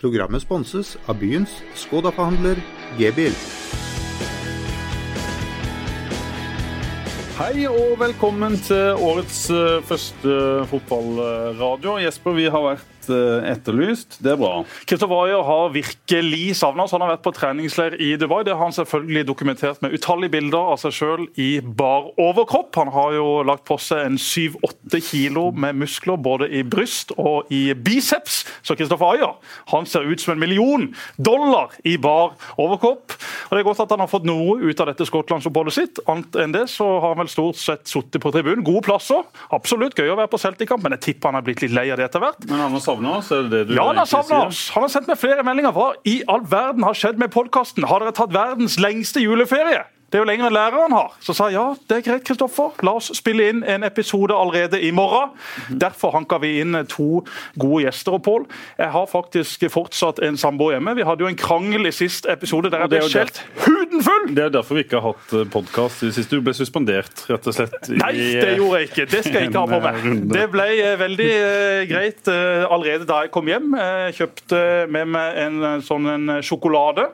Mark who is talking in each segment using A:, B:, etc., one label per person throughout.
A: Programmet sponses av byens Skoda-forhandler G-bil.
B: Hei og velkommen til årets eh, første fotballradio. Jesper, vi har vært eh, etterlyst. Det er bra.
C: Ayer har virkelig savna oss. Han har vært på treningsleir i Dubai. Det har han selvfølgelig dokumentert med utallige bilder av seg sjøl i bar overkropp. Han har jo lagt på seg en 7-8 kilo med muskler både i bryst og i biceps. Så Christopher Ayer han ser ut som en million dollar i bar overkropp. Og Det er godt at han har fått noe ut av dette skottlandsoppholdet sitt. Annet enn det så har han vel stort sett sittet på tribunen. Gode plasser. Absolutt gøy å være på Celtic-kamp, men jeg tipper han er blitt litt lei av det etter hvert.
B: Men han har savna oss? er det det
C: Ja, han har savna oss. Han har sendt meg flere meldinger. Hva i all verden har skjedd med podkasten? Har dere tatt verdens lengste juleferie? Det er jo lenger enn læreren har. Så sa ja, det er greit, Kristoffer. La oss spille inn en episode allerede i morgen. Derfor hanka vi inn to gode gjester. Og Pål, jeg har faktisk fortsatt en samboer hjemme. Vi hadde jo en krangel i sist episode der jeg ble skjelt huden full!
B: Det er derfor vi ikke har hatt podkast i det siste. Du ble suspendert, rett og slett.
C: Nei, det gjorde jeg ikke. Det skal jeg ikke ha på
B: eh,
C: meg. Det ble eh, veldig eh, greit eh, allerede da jeg kom hjem. Jeg kjøpte med meg en eh, sånn en sjokolade.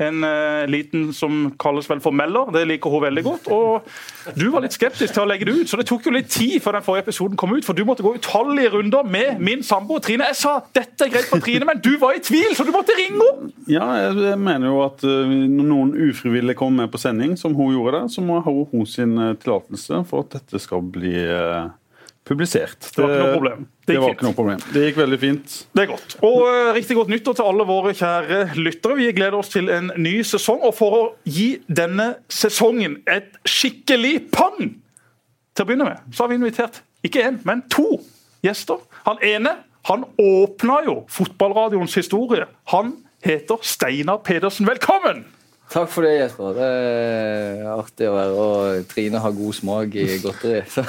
C: En eh, liten som kalles vel for Meller. Det liker hun veldig godt. Og du var litt skeptisk til å legge det ut, så det tok jo litt tid før den forrige episoden kom ut. For du måtte gå utallige runder med min samboer Trine. Jeg sa dette er greit for Trine, men du var i tvil, så du måtte ringe henne!
B: Ja, jeg, mener jo at uh, når noen ufrivillig kommer med på sending, som hun gjorde det, så må hun ha hun sin uh, tillatelse for at dette skal bli uh, publisert.
C: Det var ikke noe problem. Det
B: Det,
C: gikk
B: noe problem. Det gikk veldig fint.
C: Det er godt. Og uh, Riktig godt nyttår til alle våre kjære lyttere. Vi gleder oss til en ny sesong. Og for å gi denne sesongen et skikkelig pang til å begynne med, så har vi invitert ikke én, men to gjester. Han ene han åpna jo fotballradioens historie. Han heter Steinar Pedersen. Velkommen!
D: Takk for det, Jesper. Det er artig å være. Og Trine har god smak i godteri. Så,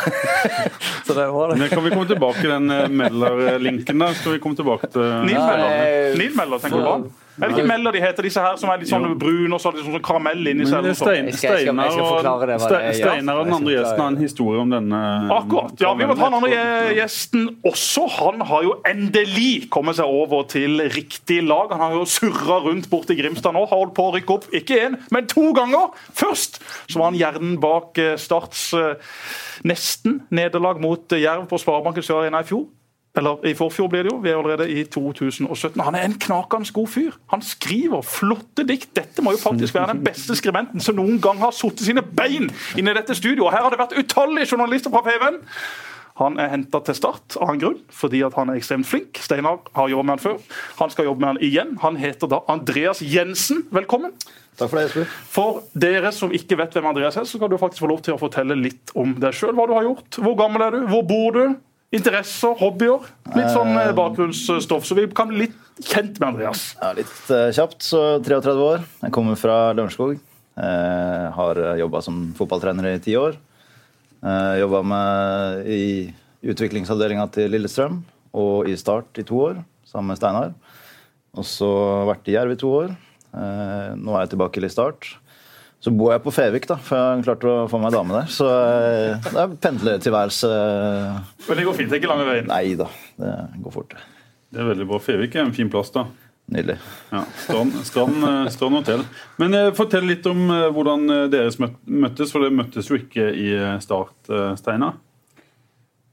D: så det var det.
B: Men kan vi komme tilbake til den uh, Meller-linken der? Skal vi komme tilbake til
C: Neil. Meller, tenker du på? Er det ikke Meller de heter, disse her som er litt sånn brune og så har de sånn karamell inni seg?
B: Stein, Steinar og, den andre gjesten har en historie om denne
C: Akkurat. Ja, Vi må ta den andre gjesten også. Han har jo endelig kommet seg over til riktig lag. Han har jo surra rundt borti Grimstad nå. Har holdt på å rykke opp ikke én, men to ganger. Først så var han hjernen bak eh, Starts eh, nesten nederlag mot eh, Jerv på Sparebanken Sør i fjor. Eller i forfjor blir det jo. Vi er allerede i 2017. Han er en knakende god fyr. Han skriver flotte dikt. Dette må jo faktisk være den beste skribenten som noen gang har satt sine bein inn i dette studioet. Her har det vært utallige journalister fra Feven. Han er henta til Start av en grunn, fordi han er ekstremt flink. Steinar har jobbet med han før. Han skal jobbe med han igjen. Han heter da Andreas Jensen. Velkommen.
D: Takk for det, Jesper.
C: For dere som ikke vet hvem Andreas er, så skal du faktisk få lov til å fortelle litt om deg sjøl. Hva du har gjort. Hvor gammel er du? Hvor bor du? Interesser, hobbyer. Litt sånn eh, bakgrunnsstoff, så vi kan bli litt kjent med Andreas.
E: Ja, litt eh, kjapt, så 33 år. Jeg kommer fra Lørenskog. Eh, har jobba som fotballtrener i ti år. Eh, jobba med i utviklingsavdelinga til Lillestrøm og i Start i to år, sammen med Steinar. Og så vært i Jerv i to år. Eh, nå er jeg tilbake i Start. Så bor jeg på Fevik, da, for jeg har klart å få meg dame der. Så eh, det er pendlertilværelse.
C: Men det går fint. Det er ikke lange veien.
E: Nei da, det går fort. det.
B: Er veldig bra. Fevik er en fin plass, da.
E: Nydelig.
B: Ja, Strand, strand, eh, strand hotell. Men eh, fortell litt om hvordan dere møttes, for dere møttes jo ikke i Start, Steinar.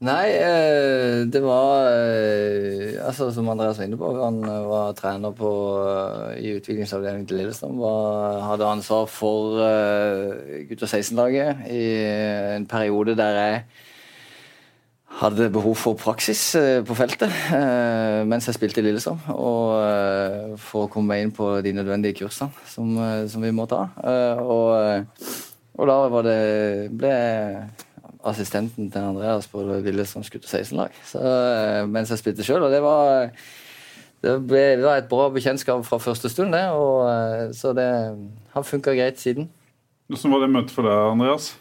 D: Nei, eh, det var eh, altså Som Andreas var inne på, han eh, var trener på, i utviklingsavdelingen til Lillestrøm. Hadde ansvar for uh, gutter 16-laget i en periode der jeg hadde behov for praksis på feltet mens jeg spilte i Lillestrøm. Og for å komme meg inn på de nødvendige kursene som, som vi må ta. Og, og da det, ble jeg assistenten til Andreas på Lillestrøms gutter 16-lag. Eh, Mens jeg spilte sjøl. Og det var, det, ble, det var et bra bekjentskap fra første stund, det. Og, eh, så det har funka greit siden.
B: Hvordan var det møtet for deg, Andreas?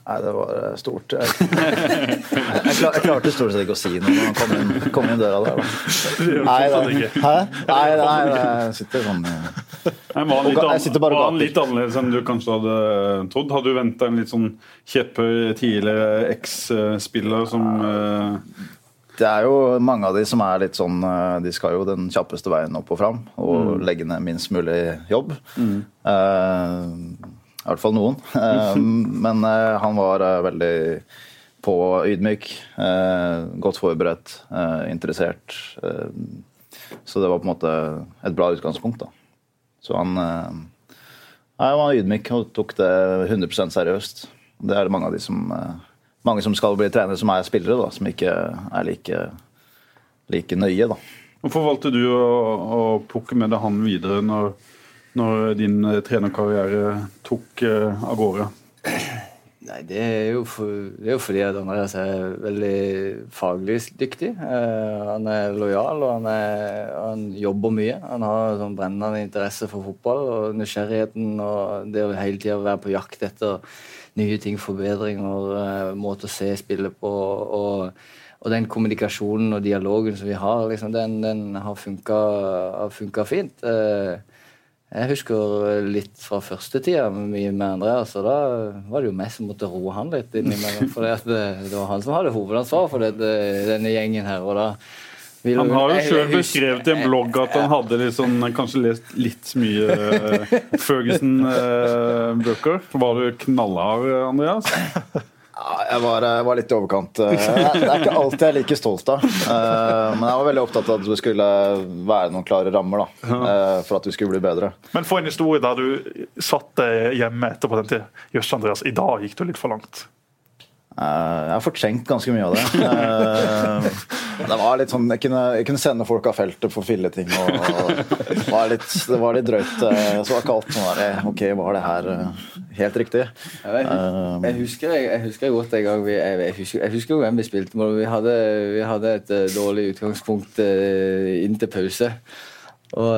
E: Nei, det var eh, stort. Jeg, klar, jeg klarte stort sett ikke å si noe når han kom inn, kom inn døra der. Da. Nei, da, hæ? Nei, nei, jeg sitter sånn eh,
B: Nei, var han litt,
E: Jeg og
B: var han litt annerledes enn du kanskje hadde trodd? Hadde du venta en litt sånn kjepphøy tidligere eks-spiller som eh,
E: Det er jo mange av de som er litt sånn eh, De skal jo den kjappeste veien opp og fram og legge ned minst mulig jobb. Eh, I hvert fall noen. Eh, men eh, han var eh, veldig på ydmyk, eh, godt forberedt, interessert. Så det var på en måte et bra utgangspunkt, da. Så han, nei, han var ydmyk og tok det 100% seriøst. Det er det mange av de som mange som skal bli trenere, som er spillere, da, som ikke er like, like nøye. da.
B: Hvorfor valgte du å, å plukke med deg han videre når, når din eh, trenerkarriere tok eh, av gårde?
D: Nei, det er, for, det er jo fordi at Andreas er veldig faglig dyktig. Eh, han er lojal, og han, er, han jobber mye. Han har sånn brennende interesse for fotball og nysgjerrigheten og det å hele tida være på jakt etter nye ting, forbedringer, eh, måter å se spillet på. og og den kommunikasjonen og dialogen som vi har, liksom, den, den har funka fint. Eh, jeg husker litt fra første tida med med Andreas, og da var det jo meg som måtte roe han litt innimellom. For det, det var han som hadde hovedansvar for det, denne gjengen her. og da
B: Han har jo sjøl beskrevet i en blogg at han hadde sånn, kanskje lest litt mye uh, Ferguson-bøker. var du knallhard, Andreas?
E: Jeg var, jeg var litt i overkant. Eh, Det er ikke alt jeg er like stolt av. Eh, Men jeg var veldig opptatt av at det skulle være noen klare rammer da, eh, for at du skulle bli bedre.
C: Men for en historie der du satt hjemme etterpå den tida. Jøss, Andreas, i dag gikk du litt for langt.
E: Eh, Jeg har fortrengt ganske mye av det. Eh, Det var litt sånn, Jeg kunne, jeg kunne sende folk av feltet for filleting. Og, og var litt, det var litt drøyt. eh, Så var ikke alt sånn der OK, var det her helt riktig?
D: Jeg, jeg, husker, jeg, husker godt en gang vi, husker, jeg husker hvem vi spilte med. Vi hadde, vi hadde et dårlig utgangspunkt inn til pause. Og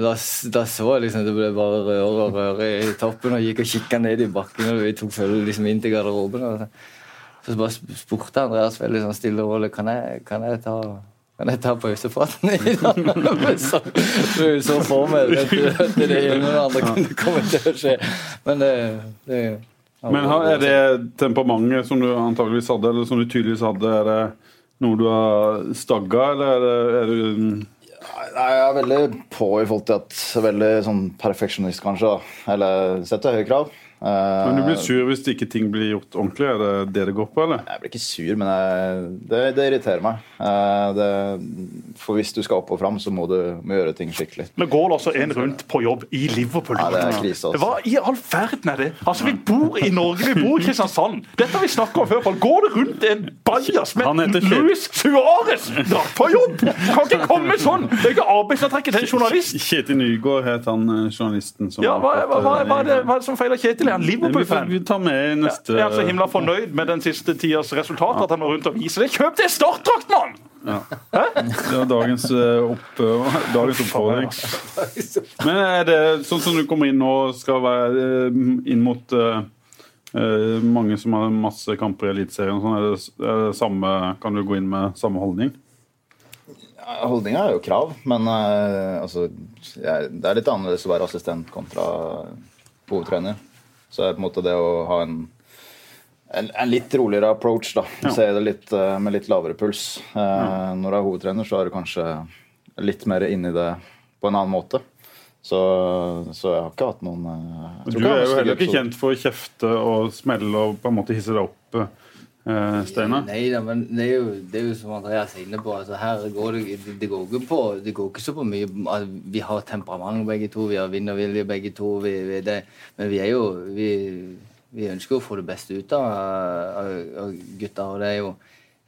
D: da, da så jeg liksom det ble bare røre og røre i toppen, og gikk og kikka ned i bakken. Og vi tok følge liksom inn til garderoben. Og så bare spurte Andreas veldig sånn stille og rolig kan jeg, kan jeg ta kan jeg ta pausepraten i dag? så, så, så for meg at, det, det ene og andre kunne komme til å skje. Men det, det
B: Men er det temperamentet som du antageligvis hadde, eller som du tydeligvis hadde, er det noe du har stagga, eller er det, er det
E: Nei, Jeg er veldig på i forhold til at Veldig sånn perfeksjonist, kanskje. da. Eller setter høye krav. Eh,
B: Men du blir sur hvis ikke ting blir gjort ordentlig? Er det det det går på, eller?
E: Jeg blir ikke sur, men jeg, det, det irriterer meg. Eh, det, for hvis du skal opp og fram, så må du må gjøre ting skikkelig.
C: Nå går det altså en rundt på jobb i Liverpool.
E: Ja, det er krise, altså.
C: Hva i all verden er det? Altså, Vi bor i Norge, vi bor i Kristiansand. Dette har vi snakket om før. Går det rundt en bajas med. Luis Suárez på jobb? Kan ikke komme sånn! Det er ikke arbeidsavtrekket til en journalist.
B: Kjetil Nygaard het han eh, journalisten som
C: Ja, hva, hva, hva,
B: eh,
C: hva, er det, hva er det som feiler Kjetil? Er han Liverpool-fan?
B: vi tar med i neste
C: Jeg er så himla fornøyd med den siste tidas resultat at han var rundt og viser det. Kjøp det startdrakt, mann!
B: Det var dagens, eh, opp, dagens oppfordring. Men er det sånn som du kommer inn nå, skal være eh, inn mot eh, eh, mange som har masse kamper i Eliteserien, sånn, er det, er det samme, kan du gå inn med samme holdning?
E: Holdninga er jo krav, men uh, altså, jeg, det er litt annerledes å være assistent kontra hovedtrener. Så er på en måte det å ha en, en, en litt roligere approach, da. Se det litt, eh, med litt lavere puls. Ja. Når du er hovedtrener, så er du kanskje litt mer inni det på en annen måte. Så, så jeg har ikke hatt noen eh,
B: Du er jo heller ikke kjent for å kjefte og smelle og på en måte hisse deg opp, eh, Steinar.
D: Nei da, men det er, jo, det er jo som Andreas er inne på. Altså, her går det, det, går ikke på, det går ikke så på mye altså, Vi har temperament begge to, vi har vinnervilje begge to. Vi, vi, det, men vi er jo vi, vi ønsker å få det beste ut av, av, av gutta. Og det er jo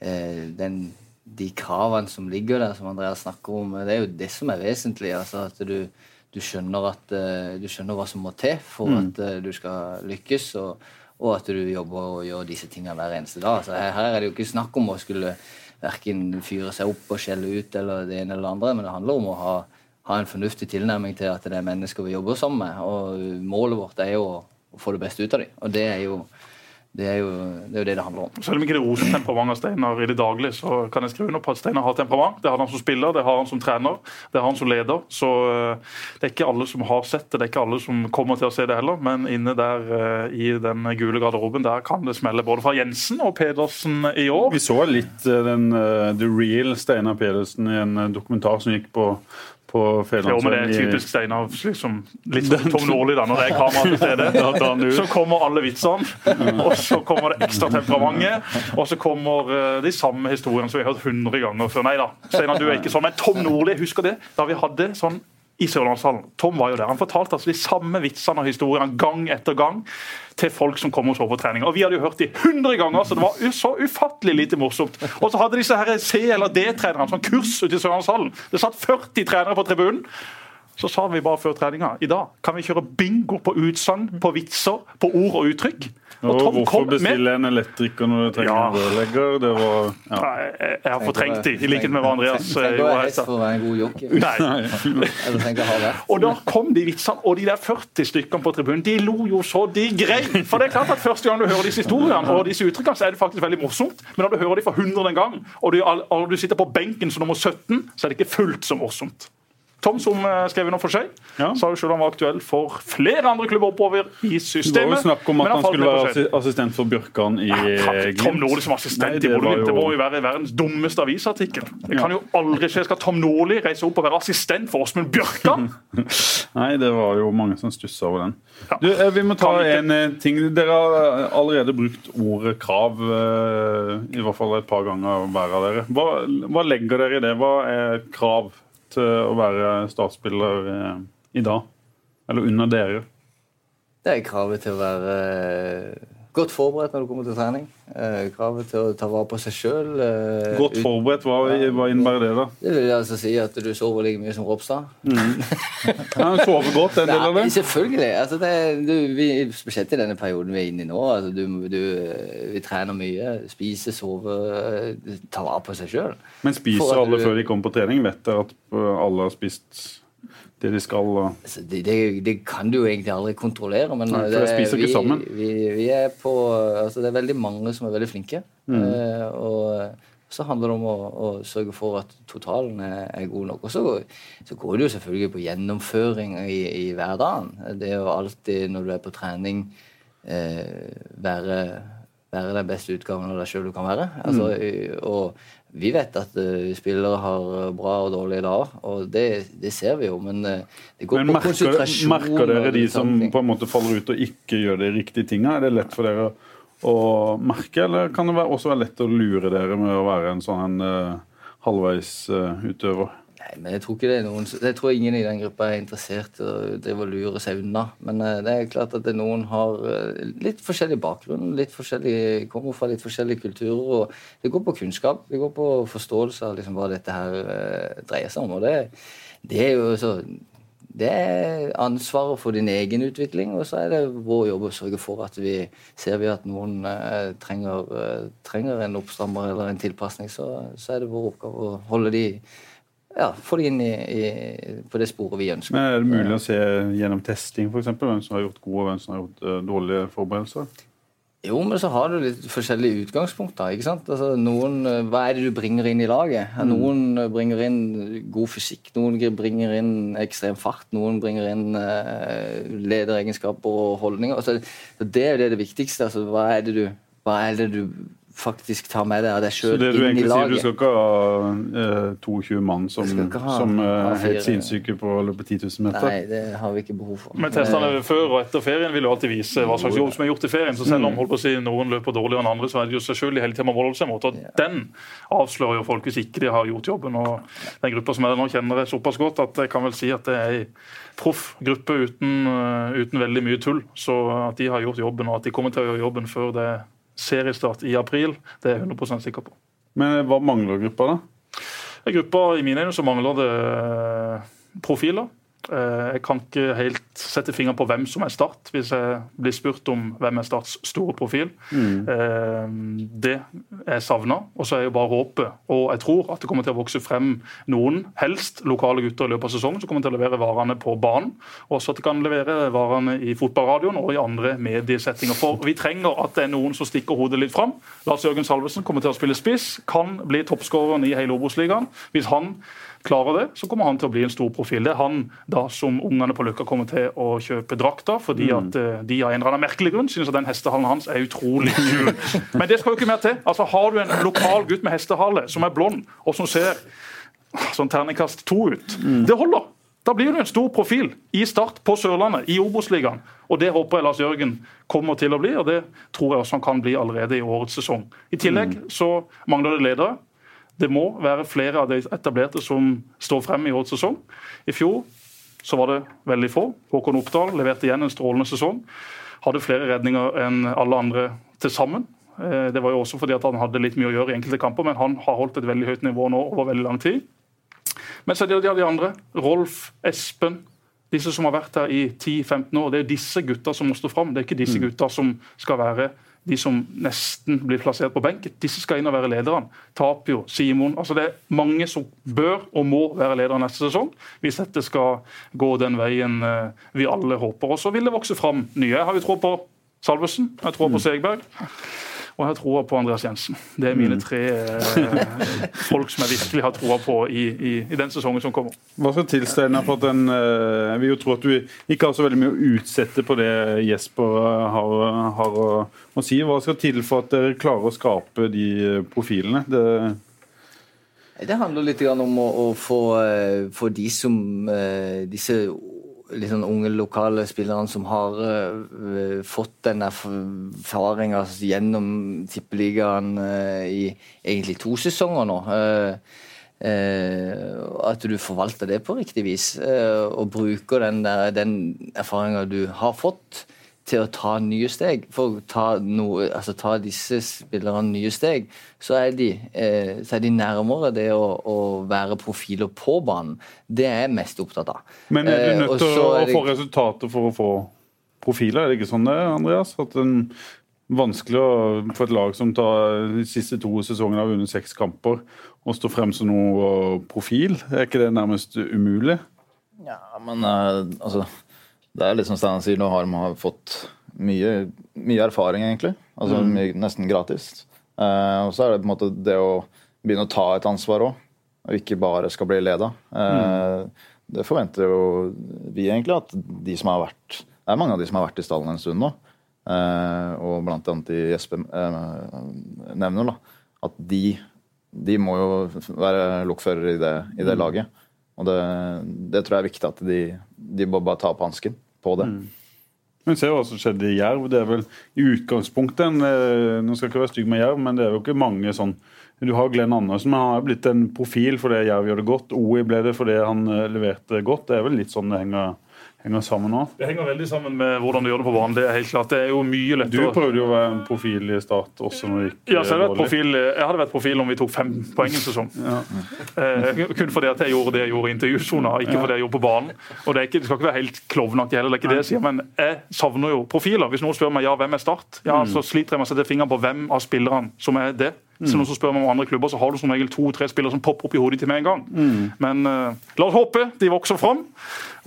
D: eh, den, de kravene som ligger der, som Andreas snakker om, det er jo det som er vesentlig. altså at du du skjønner, at, eh, du skjønner hva som må til for at eh, du skal lykkes, og, og at du jobber og gjør disse tingene hver eneste dag. Så her, her er det jo ikke snakk om å skulle verken fyre seg opp og skjelle ut eller det ene eller det andre, men det handler om å ha, ha en fornuftig tilnærming til at det er mennesker vi jobber sammen med. Og målet vårt er jo å, få det beste ut av dem. Og det er jo Det er, jo, det er jo det det handler om.
C: Selv om ikke det roser temperament av Steinar i det daglige, så kan jeg skrive under på at Steinar har temperament. Det har han som spiller, det har han som trener, det har han som leder. Så eh, det er ikke alle som har sett det, det er ikke alle som kommer til å se det heller. Men inne der eh, i den gule garderoben, der kan det smelle både fra Jensen og Pedersen i år.
B: Vi så litt eh, den uh, The Real Steinar Pedersen i en dokumentar som gikk på på
C: Jo, men det er typisk Steinar. Liksom, litt som Tom Nordli da, når det er kamera til stede. Så kommer alle vitsene, og så kommer det ekstra temperamentet. Og så kommer uh, de samme historiene som vi har hørt 100 ganger før. Nei da, Steinar, du er ikke sånn. Men Tom Nordli, husker det? Da vi hadde sånn i Sørlandshallen. Tom var jo der. Han fortalte altså de samme vitsene og historiene gang etter gang til folk som kom og så på trening. Og Vi hadde jo hørt de 100 ganger, så det var så ufattelig lite morsomt. Og så hadde disse her C- eller D-trenerne sånn kurs ute i Sørlandshallen. Det satt 40 trenere på tribunen. Så sa vi bare før treninga i dag kan vi kjøre bingo på utsagn, på vitser, på ord og uttrykk.
B: Og, Tom, hvorfor bestille en elektriker når du trenger
C: Ja.
B: en rørlegger? Det var ja.
C: Nei, Jeg har fortrengt de, i likhet med hva Andreas eh, gjorde
D: vært.
C: Og da kom de vitsene, og de der 40 stykkene på tribunen, de lo jo så de grein. For det er klart at første gang du hører disse historiene og disse uttrykkene, så er det faktisk veldig morsomt. Men når du hører de for hundrede gang, og du, og du sitter på benken som nummer 17, så er det ikke fullt så morsomt. Tom, som eh, skrev under for seg,
B: Ja.
C: sa jo selv han var aktuell for flere andre klubber oppover i systemet.
B: Det var jo snakk om at han
C: han
B: skulle være assistent for Bjørkan i
C: Tom
B: Glimt.
C: Nordli som assistent
B: Nei,
C: i
B: det i
C: Bodø-Glimt. Det må
B: jo-
C: være verdens dummeste avisartikkel. Det kan jo aldri skje. Skal Tom Nordli reise opp og være assistent for Åsmund Bjørkan?
B: Nei, det var jo mange som stussa over den.
C: Ja.
B: Du, eh, Vi må ta en eh, ting. Dere har allerede brukt ordet krav, i hvert fall et par ganger hver av dere. Hva, hva legger dere i det? Hva er krav til å være startspiller eh, i dag? Eller under dere?
D: Det er kravet til å være eh, godt forberedt når du kommer til trening. Eh, kravet til å ta vare på seg sjøl.
B: Godt forberedt, hva, hva innebærer det, da?
D: Det vil altså si at du sover like mye som Ropstad.
B: Ja, sover godt, en del av det?
D: selvfølgelig. Altså det, du, vi, spesielt i denne perioden vi er inne i nå. Altså du, du, vi trener mye. Spiser, sover, tar vare på seg sjøl.
B: Men spiser alle
D: du-
B: før de kommer på trening? Vet dere at eh, alle har spist det de skal?
D: Altså, det, det, det kan du jo egentlig aldri kontrollere. Men
B: Nei,
D: det,
B: jeg ikke
D: vi. Vi, vi er på altså Det er veldig mange som er veldig flinke.
B: Mm.
D: Uh, og så handler det om å, å sørge for at totalen er, er god nok. Og så, så går det jo selvfølgelig på gjennomføring i, i hverdagen. Det er jo alltid når du er på trening, eh, være, være den beste utgaven av deg sjøl du kan være. Altså,
B: Mm.
D: og vi vet at uh, spillere har bra og dårlige dager, og det, det ser vi jo. Men uh, det går
B: Men
D: på
B: merker,
D: konsentrasjon.
B: merker dere de som på en måte faller ut og ikke gjør de riktige tinga? Er det lett for dere å merke, eller kan det være, også være lett å lure dere med å være en sånn uh, halvveisutøver?
D: Nei, men jeg tror ikke det er noen Jeg tror ingen i den gruppa er interessert i å drive og lure seg unna. Men eh, det er klart at noen har eh, litt forskjellig bakgrunn, litt forskjellig, kommer fra litt forskjellige kulturer. og Det går på kunnskap, det går på forståelse av liksom hva dette her eh, dreier seg om. og det, det er jo så det er ansvaret for din egen utvikling, og så er det vår jobb å sørge for at vi ser vi at noen trenger, trenger en oppstrammer eller en tilpasning, så, så er det vår oppgave å holde de ja, få det inn i, i, på det sporet vi ønsker.
B: Men Er det mulig å se gjennom testing for eksempel, hvem som har gjort gode og hvem som har gjort uh, dårlige forberedelser?
D: Jo, men så har du litt forskjellige utgangspunkter. ikke sant? Altså, noen, eh, Hva er det du bringer inn i laget?
B: Mm.
D: Noen eh, bringer inn god fysikk, noen bringer inn ekstrem fart, noen bringer inn uh, lederegenskaper og holdninger. Altså, det er jo det, det viktigste. Altså, hva, er det du, hva er det du faktisk tar med deg av deg
B: Så
D: sjøl
B: det du
D: inn i
B: egentlig sier, du skal ikke ha eh, 22 mann som,
D: ha-
B: som eh,
D: ha
B: helt sinnssyke på å løpe 10 000 meter?
D: Nei, det har vi ikke behov for.
C: Men testene før og etter ferien vil jo alltid vise hva slags jobb som er gjort i ferien. Så selv om holdt på å si, noen løper dårligere enn andre, så er det jo selvfølgelig hele tiden må holde seg mot. Og den avslører jo folk hvis ikke de har gjort jobben. Og den gruppa som er der nå, kjenner jeg såpass godt at jeg kan vel si at det er ei proff gruppe uten, eh, uten veldig mye tull. Så at de har gjort jobben, og at de kommer til å gjøre jobben før det er seriestart i april, det er jeg 100% sikker på.
B: Men hva mangler gruppa, da?
C: I gruppa i mine øyne så mangler det profiler. Eh, jeg kan ikke helt sette fingeren på hvem som er Start, hvis jeg blir spurt om hvem er Starts store profil. Mm. Det er savna. Og så er jo bare håpet, og jeg tror at det kommer til å vokse frem noen, helst lokale gutter i løpet av sesongen, som kommer til å levere varene på banen. Og også at de kan levere varene i fotballradioen og i andre mediesettinger. For vi trenger at det er noen som stikker hodet litt fram. Lars Jørgen Salvesen kommer til å spille spiss, kan bli toppskåreren i hele Obos-ligaen. Hvis han klarer det, så kommer han til å bli en stor profil. Det er han da som ungene på Løkka kommer til å kjøpe drakter, fordi at eh, de av en eller annen merkelig grunn synes at den hestehallen hans er utrolig kul. Men det skal jo ikke mer til. Altså Har du en lokal gutt med hestehale som er blond, og som ser sånn terningkast to ut, det holder. Da blir du en stor profil i Start på Sørlandet, i Obos-ligaen. Og Det håper jeg Lars Jørgen kommer til å bli, og det tror jeg også han kan bli allerede i årets sesong. I tillegg så mangler det ledere. Det må være flere av de etablerte som står frem i årets sesong. I fjor så var det veldig få. Håkon Oppdal leverte igjen en strålende sesong. Hadde flere redninger enn alle andre til sammen. Eh, det var jo også fordi at han hadde litt mye å gjøre i enkelte kamper, men han har holdt et veldig høyt nivå nå over veldig lang tid. Men så er det de andre. Rolf, Espen, disse som har vært her i 10-15 år. Det er disse gutta som må stå fram. Det er ikke disse mm. gutta som skal være de som nesten blir plassert på benk. Disse skal inn og være lederne. Tapio, Simon altså Det er mange som bør og må være ledere neste sesong, hvis dette skal gå den veien eh, vi alle håper. Og så vil det vokse fram nye. Jeg har jo tro på Salvesen, jeg tror på mm. Segberg. Og jeg har troa på Andreas Jensen. Det er mine mm. tre eh, folk som jeg virkelig har troa på i, i, i, den sesongen som kommer.
B: Hva skal til Steinar, for at den, eh, Jeg vil jo tro at du ikke har så veldig mye å utsette på det Jesper har, har å, å, si. Hva skal til for at dere klarer å skape de profilene? Det
D: det handler litt om å, å få, eh, få, de som eh, disse sånn unge lokale spillerne som har uh, fått den erfaringa gjennom Tippeligaen uh, i egentlig to sesonger nå. Uh, at du forvalter det på riktig vis og bruker den, der, den erfaringa du har fått til å ta nye steg. For å ta, noe, altså ta disse spillerne nye steg, så er de, eh, så er de nærmere det å, å, være profiler på banen. Det er jeg mest opptatt av.
B: Men er du eh, nødt til å det... få resultater for å få profiler? Er det ikke sånn det, Andreas? At det er vanskelig å få et lag som tar de siste to sesongene har vunnet seks kamper, å stå frem som noe profil? Er ikke det nærmest umulig?
E: Ja, men uh, altså det er litt som Steinar sier, nå har de fått mye, mye erfaring, egentlig. Altså mm. mye, Nesten gratis. Uh, og så er det på en måte det å begynne å ta et ansvar òg, og ikke bare skal bli leda. Uh, mm. Det forventer jo vi egentlig, at de som har vært Det er mange av de som har vært i stallen en stund nå, uh, og blant annet de Jesper nevner, da, at de, de må jo være lokførere i det, i det mm. laget. Og det, det, tror jeg er viktig at de, de bare tar opp hansken på det. Mm.
B: Men se hva som skjedde i Jerv. Det er vel i utgangspunktet en, eh, Nå skal jeg ikke være stygg med Jerv, men det er jo ikke mange sånn Du har Glenn Andersen, men han har blitt en profil fordi Jerv gjør det godt. OI ble det fordi han eh, leverte godt. Det er vel litt sånn det henger henger sammen nå?
C: Det henger veldig sammen med hvordan du gjør det på banen. Det er helt klart. Det er jo mye lettere.
B: Du prøvde jo å være en profil i Start også når det gikk
C: ja, så jeg, profil, jeg hadde vært profil om vi tok fem poeng en sesong. Ja. Eh, kun fordi at jeg gjorde det jeg gjorde i intervjusona, ikke ja. fordi jeg gjorde på banen. Og det, ikke, det, skal ikke være helt klovnaktig heller, det er ikke det jeg sier, men jeg savner jo profiler. Hvis noen spør meg ja, hvem er Start, ja, mm. så sliter jeg med å sette fingeren på hvem av spillerne som er det. Så noen som spør meg om andre klubber, så har du som regel to-tre spillere som popper opp i hodet til med en gang. Mm. Men uh, la oss håpe de vokser fram,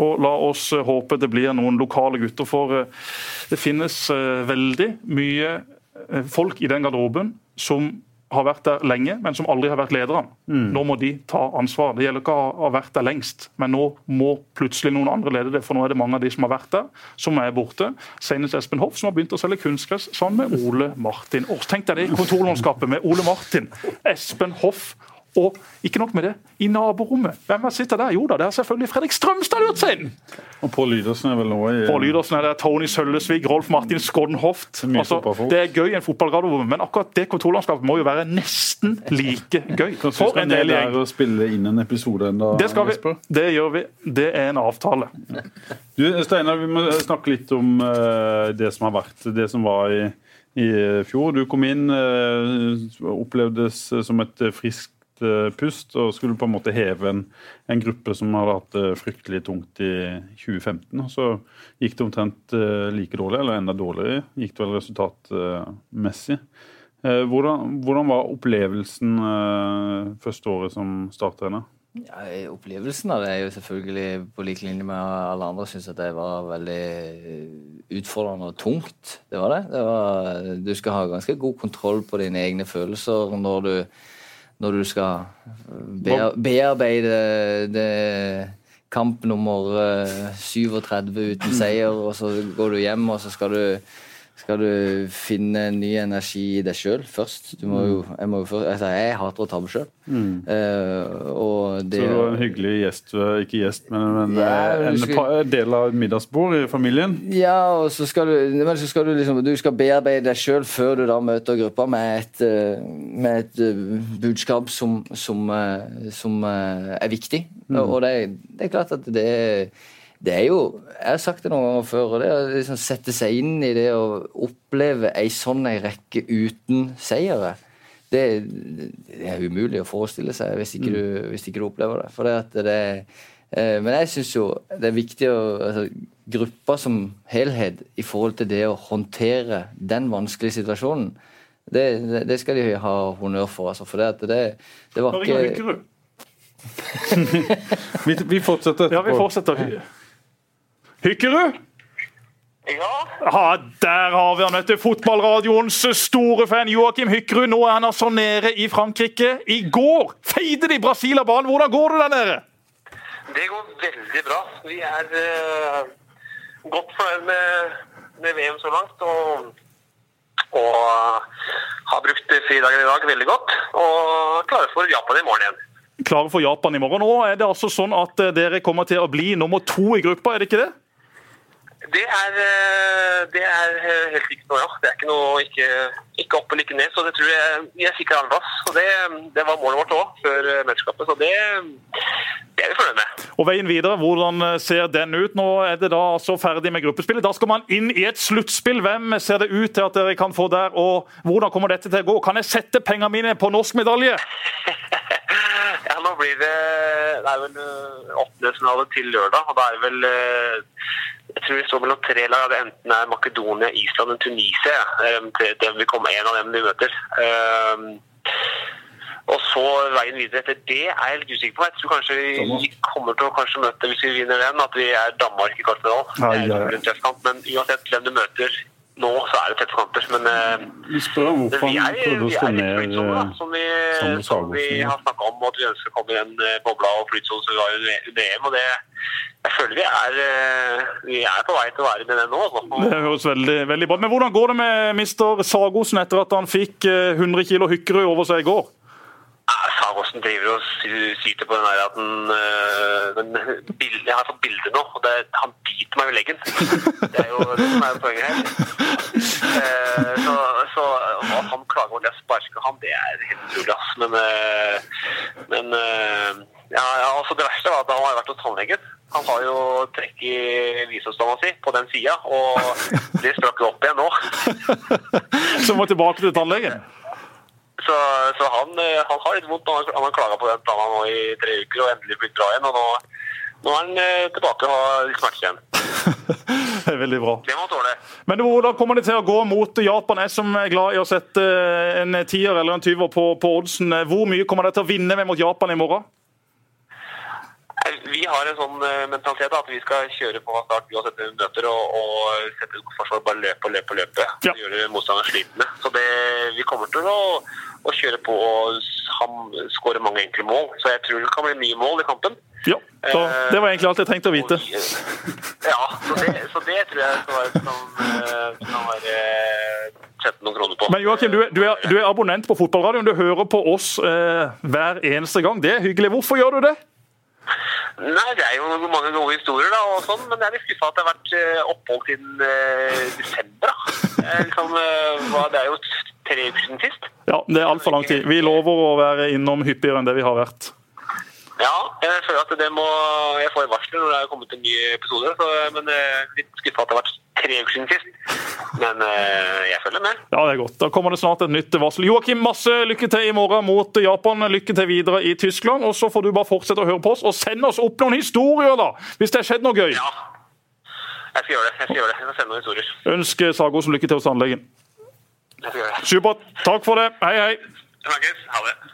C: og la oss uh, håpe det blir noen lokale gutter. For uh, det finnes veldig mye folk i den garderoben som har vært der lenge, men som aldri har vært ledere. Mm. Nå må de ta ansvar. Det gjelder ikke å ha vært der lengst, men nå må plutselig noen andre lede det. For nå er det mange av de som har vært der, som er borte. Senest Espen Hoff, som har begynt å selge kunstgress sammen med Ole Martin Aas. Tenk deg det kontorlandskapet med Ole Martin, Espen Hoff og ikke nok med det, i naborommet. Hvem sitter der? Jo da, det er selvfølgelig Fredrik Strømstad lurt seg inn!
B: Og Pål Lydersen er vel nå i
C: Pål Lydersen er der, Tony Søllesvig, Rolf Martin Skoddenhoft. Altså, det er gøy i en fotballradio, men akkurat det kontrollandskapet må jo være nesten like gøy.
B: For en del gjeng. å spille inn en episode enda,
C: Det skal vi. Det gjør vi. Det er en avtale.
B: Du, Steinar, vi må snakke litt om uh, det som har vært, det som var i, i fjor. Du kom inn, uh, opplevdes som et friskt siste pust og skulle på en måte heve en, en gruppe som hadde hatt det fryktelig tungt i 2015. og Så gikk det omtrent eh, like dårlig, eller enda dårligere, gikk det vel resultatmessig. Eh, hvordan, hvordan var opplevelsen første året som starttrener?
D: Ja, opplevelsen av det er jo selvfølgelig på lik linje med alle andre syns at det var veldig utfordrende og tungt. Det var det. det var, du skal ha ganske god kontroll på dine egne følelser når du, når du skal bearbeide det kamp nummer 37 eh, uten seier, og så går du hjem, og så skal du skal du finne ny energi i deg sjøl først. Du må jo, jeg, jo først, altså jeg hater å tabbe sjøl. Mm.
B: Uh, så du var en hyggelig gjest, ikke gjest, men, men ja, eh, en skal, del av middagsbord i familien?
D: Ja, og så skal du, men så skal du liksom du skal bearbeide deg sjøl før du da møter gruppa med et, eh, med et budskap som, som, som er viktig. Mm. Og det, det, er klart at det er det er jo Jeg har sagt det noen ganger før, og det å liksom sette seg inn i det å oppleve ei sånn ei rekke uten seire, det, det, er umulig å forestille seg hvis ikke, mm. du, hvis ikke du, opplever det. For det at det eh, men jeg syns jo det er viktig å altså, Gruppa som helhet i forhold til det å håndtere den vanskelige situasjonen, det, det, det skal de ha honnør for. Altså, for det, at det, det var ikke
B: vi, vi fortsetter.
C: Ja, vi fortsetter. Hykkerud?
F: Ja?
C: ja? Der har vi han, vet du. Fotballradioens store fan Joakim Hykkerud. Nå er han altså nede i Frankrike. I går feide de Brasil av banen. Hvordan går det der nede?
F: Det går veldig bra. Vi er uh, godt fornøyd med, med, VM så langt. Og, og uh, har brukt fridagen i dag veldig godt. Og klare for Japan i morgen igjen
C: klare for Japan i morgen. Nå er det altså sånn at eh, dere kommer til å bli nummer to i gruppa, er det ikke det?
F: Det er, eh, det er helt riktig nå, ja. Det er ikke noe ikke, ikke opp eller ikke ned. Så det tror jeg vi er sikra andreplass. Og det, det, var målet vårt òg før eh, mesterskapet. Så det, det, er vi fornøyd med.
C: Og Veien videre, hvordan eh, ser den ut? Nå er det da altså ferdig med gruppespillet. Da skal man inn i et sluttspill. Hvem ser det ut til at dere kan få der? Og hvordan kommer dette til å gå? Kan jeg sette pengene mine på norsk medalje?
F: ja, nå blir det Det er vel åttendedelsfinale til lørdag. og da er det vel jeg tror det står mellom tre lag. Det enten er Makedonia, Island eller Tunisia. Den vil komme En av dem vi møter. Ehm, og så veien videre etter det er jeg litt usikker på. Jeg tror kanskje vi kommer til å møte, hvis vi vinner den, at vi er Danmark i kvartfinalen. Men uansett hvem du møter nå, så er det tette kamper. Men
B: eh, vi spør om hvorfor han prøvde å slå ned
F: som vi, som vi har snakka om, at vi ønsker å komme i den eh, bobla og flytsonen som vi var under EM. og det jeg føler vi er, eh, vi er på vei til å være med det nå. Altså.
C: Det høres veldig, veldig bra Men hvordan går det med mister Sagosen etter at han fikk 100 kg Hykkerud over seg i går?
F: Sagosen driver og syter på den der at den, den bild, Jeg har fått bilde nå, og det, han biter meg i leggen. Det er jo det som er poenget her. Eh, så, så at han klager over det jeg sparker han, det er helt utrolig. ass. Men, eh, men eh, ja, altså det verste var at han har vært hos tannlegen. Han har jo trekk i visdomstanna si på den sida, og det sprakk jo opp igjen nå.
C: Så må tilbake til tannlegen?
F: Så, så han, han, har litt vondt. Han har klaga på den planen nå i tre uker og endelig blitt bra igjen. og nå nå er han eh, tilbake og har smerter igjen.
C: det er veldig bra.
F: Det må tåle.
C: Men hvordan kommer det til å gå mot Japan? Jeg som er glad i å sette eh, en tier eller en tyver på, på oddsen. Hvor mye kommer det til å vinne med mot Japan i morgen?
F: Vi har en sånn eh, mentalitet at vi skal kjøre på start uansett hvem vi møter, og, og sette forsvar bare løpe og løpe og løpe. Ja. Gjøre motstanderen slitne. Så det, vi kommer til å, å kjøre på og skåre mange enkle mål. Så jeg tror det kan bli nye mål i kampen.
C: Ja, så det var egentlig alt jeg trengte å vite.
F: Ja, så det, så det tror jeg skal være, som kan være sette noen kroner på.
C: Men Joakim, du, du, er, du er abonnent på fotballradioen. Du hører på oss eh, hver eneste gang. Det er hyggelig. Hvorfor gjør du det?
F: Nei, Det er jo mange gode historier, da, og sånn, men jeg er litt skuffa at det har vært eh, opphold siden eh, desember. da. Liksom, det er jo tre uker siden sist.
C: Ja, det er altfor lang tid. Vi lover å være innom hyppigere enn det vi har vært.
F: Ja, jeg føler at det må Jeg får varsler når det er kommet en ny episode. Så, men eh, litt skuffa at det har vært tre uker siden sist. Men eh, jeg følger med.
C: Ja, det er godt. Da kommer det snart et nytt varsel. Joakim, masse lykke til i morgen mot Japan. Lykke til videre i Tyskland. Og så får du bare fortsette å høre på oss, og send oss opp noen historier, da! Hvis det har skjedd noe gøy.
F: Ja. Jeg skal gjøre det. Jeg skal gjøre det. Jeg skal sende noen historier.
C: Ønsker Sagosen lykke til hos tannlegen.
F: Det.
C: Supert. Takk for det. Hei, hei.
F: Snakkes. Ha det.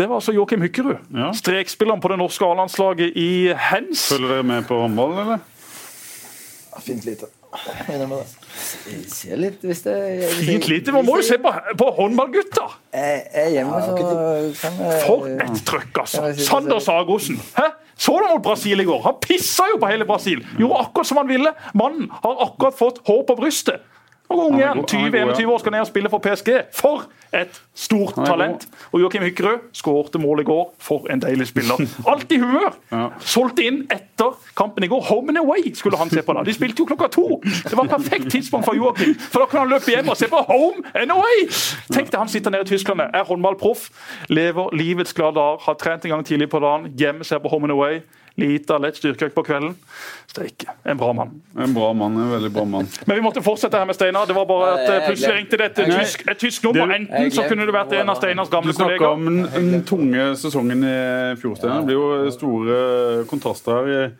C: Det var altså Joakim Hykkerud.
B: Ja.
C: Strekspilleren på det norske A-landslaget i hands.
B: Følger dere med på håndball, eller?
E: Fint lite.
D: Jeg ser litt hvis det hvis jeg-
C: Fint lite. Man må jo se på, på håndballgutta!
D: Jeg er hjemme, så kan jeg
C: For et trøkk, altså! Sander Sagosen. Hæ? Så du mot Brasil i går? Han pissa jo på hele Brasil! Gjorde akkurat som han ville. Mannen har akkurat fått hår på brystet.
B: Han er
C: igjen.
B: god- han er god,
C: 20-21
B: ja.
C: år skal ned og spille for PSG. For et stort talent! Og Joakim Hykkerød skårte mål i går. For en deilig spiller. Alltid i humør!
B: Ja.
C: Solgte inn etter kampen i går. Home and away skulle han se på da. De spilte jo klokka to. Det var perfekt tidspunkt for Joakim. For da kunne han løpe hjem og se på Home and away! Tenk deg han sitter nede i Tyskland, er håndballproff, lever livets glade dager, har trent en gang tidlig på dagen, hjemme ser på Home and away. Lita, lett styrkeøkt på kvelden. Steike. En bra mann.
B: En bra mann. En veldig bra mann.
C: Men vi måtte fortsette her med Steinar. Det var bare at eh,
D: jeg
C: plutselig ringte det et tysk, et tysk nummer. Enten så kunne det vært en av Steinars gamle kollegaer.
B: Du snakka om den tunge sesongen i fjor, Steinar. Det blir jo store kontraster her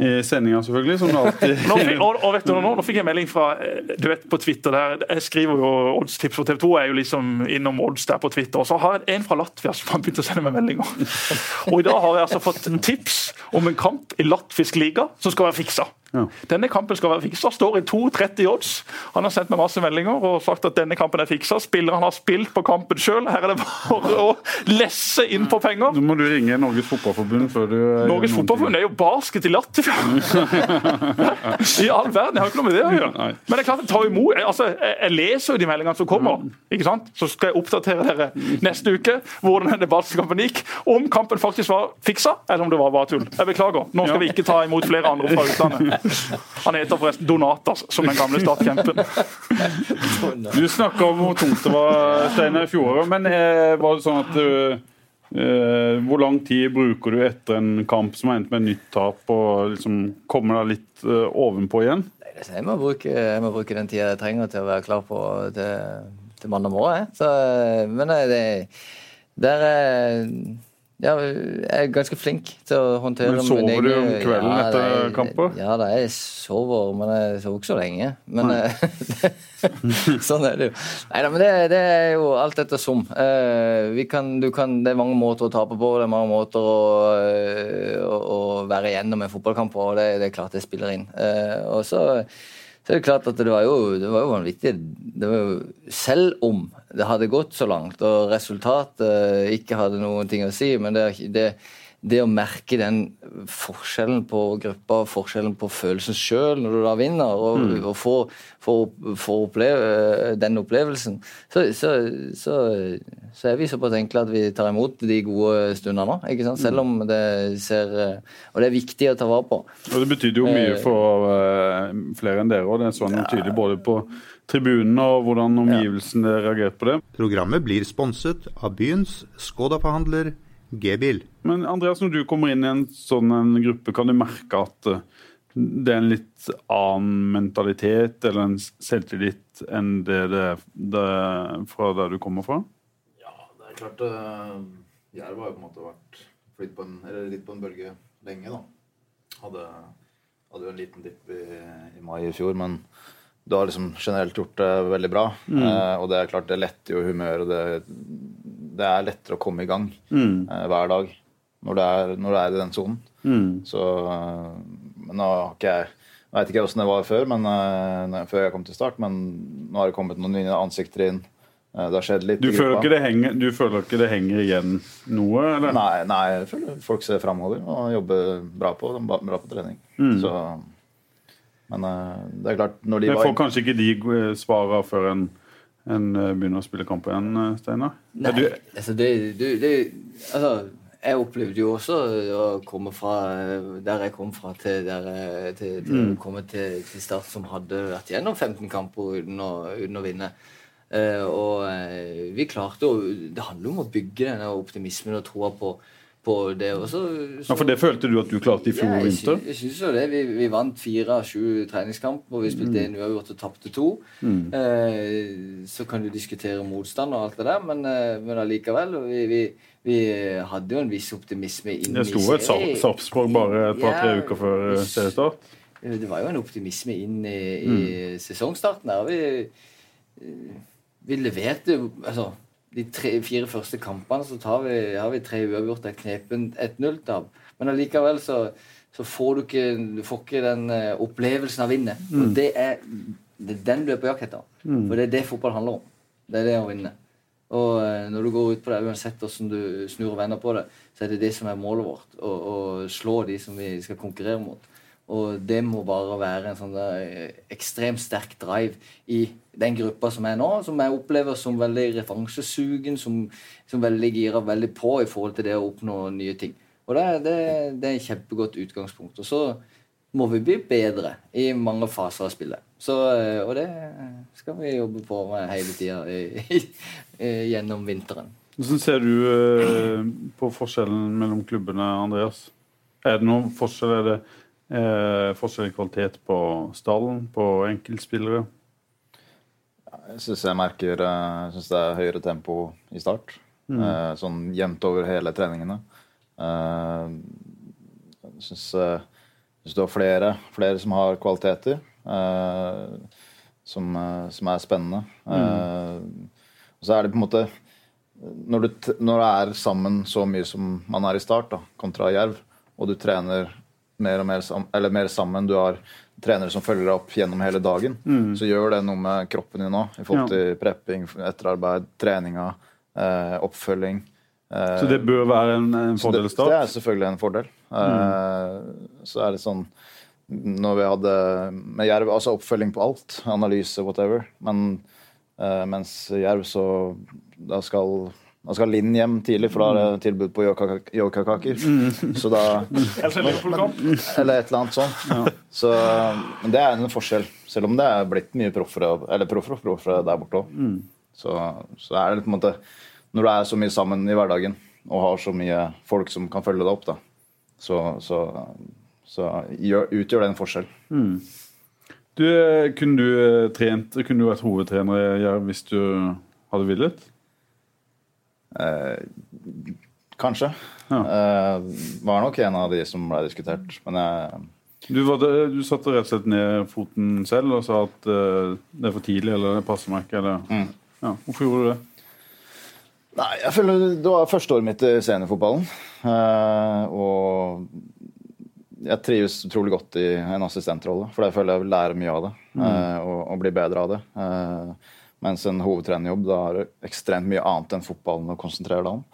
B: i, sendinga, selvfølgelig. Som alltid
C: Nå, fikk- og, og vet du, nå, nå fikk jeg melding fra eh, du vet på Twitter der, Jeg skriver jo oddstips for TV 2. Jeg er jo liksom innom odds der på Twitter. Og så har jeg en fra Latvia som har begynt å sende meg meldinger. Og i dag har jeg altså fått tips om en kamp i latvisk liga som skal være fiksa.
B: Ja.
C: Denne kampen skal være fiksa. Står i 2,30 odds. Han har sendt meg masse meldinger og sagt at denne kampen er fiksa. han har spilt på kampen sjøl. Her er det bare å lesse inn på penger.
B: Nå må du ringe Norges Fotballforbund før du
C: Norges Fotballforbund er jo basket i Latvia! I all verden! Jeg har ikke noe med det å gjøre.
B: Nei.
C: Men det er klart jeg tar imot, jeg, altså, jeg, jeg leser jo de meldingene som kommer. ikke sant? Så skal jeg oppdatere dere neste uke hvordan denne basketkampen gikk. Om kampen faktisk var fiksa, eller om det var bare tull. Jeg beklager. Nå skal vi ikke ta imot flere andre fra utlandet. Han heter forresten Donatas, som den gamle statskjempen.
B: Du snakka om hvor tungt det var Steinar, i fjoråret, men eh, var det sånn at du Uh, Hvor lang tid bruker du etter en kamp som har endt med en nytt tap, og liksom kommer deg litt uh, ovenpå igjen?
D: Jeg må, bruke, jeg må bruke den tida jeg trenger til å være klar på til, til mandag morgen. Så, men eh, det, der er ja, jeg er ganske flink til å håndtere
B: Men sover du om kvelden
D: Ja,
B: etter
D: det er-
B: kamper?
D: Ja da, jeg sover, men jeg sover ikke så lenge. Men eh, sånn er det jo. Neida, men det, det er jo alt etter som. Uh, vi kan, du kan, det er mange måter å tape på, det er mange måter å, eh, å, å være igjennom en fotballkamp på, og det, det er klart det spiller inn. Uh, og så så er det klart at det var jo, det var jo vanvittig. Var jo, Selv om det hadde gått så langt, og resultatet ikke hadde noen ting å si, men det, det, det å merke den forskjellen på gruppa, forskjellen på følelsen sjøl når du da vinner, og, og få, få, få oppleve den opplevelsen, så, så, så, så er vi såpass enkle at vi tar imot de gode stundene. ikke sant? Selv om det ser Og det er viktig å ta vare på.
B: Og Det betydde jo mye
D: Eh,
B: for eh, flere enn dere, og det er sånn ja. tydelig både på tribunene og hvordan omgivelsene reagerte på det.
A: Programmet blir sponset av byens Skoda-forhandler G-bil.
B: Men Andreas, når du kommer inn i en sånn en gruppe, kan du merke at eh, det er en litt annen mentalitet eller en selvtillit enn det det, er fra der du kommer fra?
E: Ja, det er klart uh, Jerv har jo på en måte vært flytt på en, eller litt på en bølge lenge, da. Hadde, hadde jo en liten dipp i, i mai i fjor, men du har liksom generelt gjort det veldig bra. Eh, og det er klart det letter jo humøret. Det, det er lettere å komme i gang mm. hver dag når du er, når du er i den sonen. Så eh, Men nå har ikke jeg jeg vet ikke åssen det var før, men, eh, før jeg kom til start, men nå har det kommet noen nye ansikter inn. Eh, det har skjedd litt
B: Du føler, ikke det henger, du føler ikke det henger igjen noe? Eller?
E: Nei, nei, jeg føler folk ser framover og jobber bra på, bra på trening. Så, men eh, det er klart, når de var
B: får kanskje ikke de eh, svara før en, en eh, begynner å spille kamp igjen, eh, Steinar?
D: Nei,
B: du-
D: altså det, du, det Altså, jeg opplevde jo også å komme fra der jeg kom fra, til der jeg, til, til
B: Mm.
D: komme til, til Start, som hadde vært gjennom 15 kamper uten å, uten å vinne. Uh, og eh, vi klarte å Det handler om å bygge denne optimismen og troa på på det. Så, så,
B: Ja, For det følte du at du klarte i fjor
D: ja, jeg,
B: vinter?
D: jeg synes jo det. Vi, vi vant fire av sju treningskamper, og vi spilte
B: Mm.
D: én uavgjort og tapte to. Eh, så kan du diskutere motstand og alt det der, men, eh, men allikevel. Vi, vi, vi hadde jo en viss optimisme inn
B: Det sto et Sarp- Sarpsborg bare et par-tre
D: Ja,
B: uker før eh, seriestart.
D: det var jo en optimisme inn i, i sesongstarten der. Vi, vi leverte jo Altså, de tre-fire første kampene så tar vi, har vi tre uavgjort, et knepent 1-0-tap. Men allikevel så, så får du ikke, du får ikke den eh, opplevelsen av å vinne. Og det er, det er den du er på jakt etter. For det er det fotball handler om. Det er det å vinne. Og eh, når du går ut på det, uansett hvordan du snur og vender på det, så er det det som er målet vårt. Å slå de som vi skal konkurrere mot. Og det må bare være en sånn eh, ekstremt sterk drive i den gruppa som er nå, som jeg opplever som veldig referansesugen, som, som veldig girer veldig på i forhold til det å oppnå nye ting. Og det, det, det er et kjempegodt utgangspunkt. Og så må vi bli bedre i mange faser av spillet. Så, eh, og det skal vi jobbe på med hele tida gjennom vinteren.
B: Hvordan ser du eh, på forskjellen mellom klubbene, Andreas? Er det noen forskjell? Er det eh, forskjell i kvalitet på stallen, på enkeltspillere?
E: Jeg syns jeg merker eh, Jeg synes det er høyere tempo i start. Eh, sånn jevnt over hele treningene. Eh, jeg syns, eh, syns du har flere, flere som har kvaliteter. eh, som, som er spennende. Eh, og så er det på en måte når du, når du er sammen så mye som man er i start, da, kontra Jerv, og du trener mer og mer, sam eller mer sammen, du har trenere som følger deg opp gjennom hele dagen, så gjør det noe med kroppen din òg, i forhold
B: Ja.
E: til prepping, etterarbeid, treninga, eh, oppfølging. Eh,
B: Så det bør være en, en
E: så det, det er selvfølgelig en fordel. Eh, så er det sånn Når vi hadde med Jerv Altså oppfølging på alt. Analyse, whatever. Men eh, mens Jerv, så Da skal da skal Linn hjem tidlig, for da er det tilbud på yoka- yokakaker. Så da
C: er.
E: Eller et eller annet sånt. Så, men det er en forskjell. Selv om det er blitt mye proffere eller proffere og proffere der borte òg. Så, så er det på en måte Når du er så mye sammen i hverdagen og har så mye folk som kan følge deg opp, da, så, så, så gjør, utgjør det en forskjell.
B: Du, eh, kunne du eh, trent, kunne du vært hovedtrener i Jerv hvis du hadde villet?
E: Eh, kanskje.
B: Ja.
E: Eh, var nok en av de som ble diskutert. Men jeg,
B: Du, var det, du satte rett og slett ned foten selv og sa at uh, det er for tidlig, eller det passer meg ikke? Eller? Ja, hvorfor gjorde du det?
E: Nei, jeg føler Det var første året mitt i seniorfotballen. Uh, og jeg trives utrolig godt i en assistentrolle, for jeg føler jeg lærer mye av det. Uh, og, og blir bedre av det. Eh, mens en hovedtrenerjobb, da har ekstremt mye annet enn fotballen å konsentrere deg om.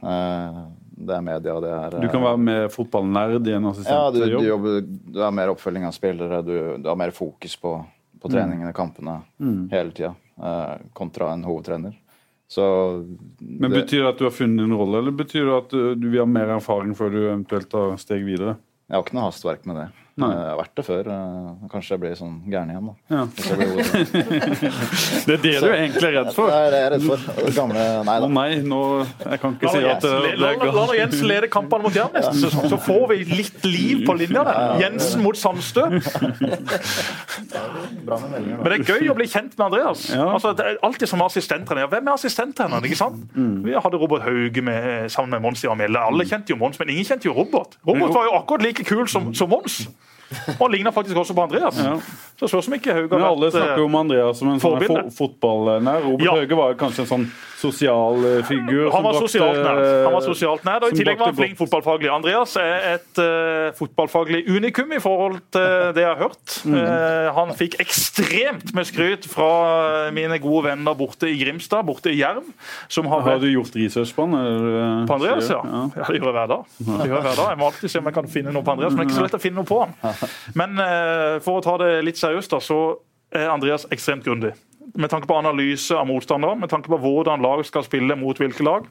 E: Eh, det er media, det er
B: Du kan være med fotballnerd i en
E: ja, du, du, jobber, du har mer oppfølging av spillere, du, du har mer fokus på, på treningene, kampene, hele tida, eh, kontra en hovedtrener. Så
B: Men
E: det-
B: Betyr det at du har funnet en rolle, eller betyr det at du, du vil ha mer erfaring før du eventuelt tar steg videre?
E: Jeg har ikke noe hastverk med det.
B: Nei.
E: Jeg har vært det før. eh, Kanskje jeg blir sånn gæren igjen, da.
B: Ja. Det er det du er egentlig er redd
E: Det er det jeg er redd for. Gamle Nei
B: Å
E: da.
B: nei, nå Jeg kan ikke
C: La
B: si at det,
C: la- la- la. Jens lede kampene mot Jerv neste sesong, så får vi litt liv på linja der. Jensen mot Sandstø. Men det er gøy å bli kjent med Andreas.
B: Ja.
C: Altså, det er alltid som assistenttrener. Hvem er assistenttreneren? ikke sant? Vi hadde Robert Hauge med, sammen med Mons i Mjelde. Alle kjente jo Mons, men ingen kjente jo Robert. Robert var jo akkurat like kul som, som Mons. Og han ligner faktisk også på Andreas.
B: Ja.
C: Så spørs om ikke
B: Haug
C: har
B: alle snakker jo om Andreas som en sånn fo fotballnær. Robert
C: Ja.
B: Hauge var kanskje en sånn sosial eh, figur.
C: Han var sosialt nær. Han var sosialt nær, og I tillegg var han flink fotballfaglig. Andreas er et uh, fotballfaglig unikum i forhold til det jeg har hørt.
B: Mm.
C: Uh, han fikk ekstremt med skryt fra mine gode venner borte i Grimstad, borte i Jerv. Som har
B: Har du gjort research på han?
C: på Andreas,
B: sier?
C: ja. ja. Det gjør jeg hver dag. Jeg hver dag. Jeg må alltid se om jeg kan finne noe på Andreas, men det er ikke så lett å finne noe på han. Men eh, for å ta det litt seriøst, da, så er Andreas ekstremt grundig. Med tanke på analyse av motstandere, med tanke på hvordan lag skal spille mot hvilke lag.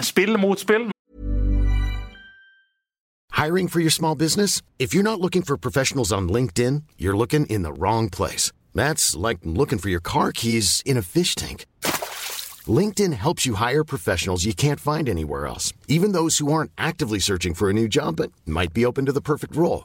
C: Spill mot spill.
G: Hiring for your small business? If you're not looking for professionals on LinkedIn, you're looking in the wrong place. That's like looking for your car keys in a fish tank. LinkedIn helps you hire professionals you can't find anywhere else, even those who aren't actively searching for a new job but might be open to the perfect role.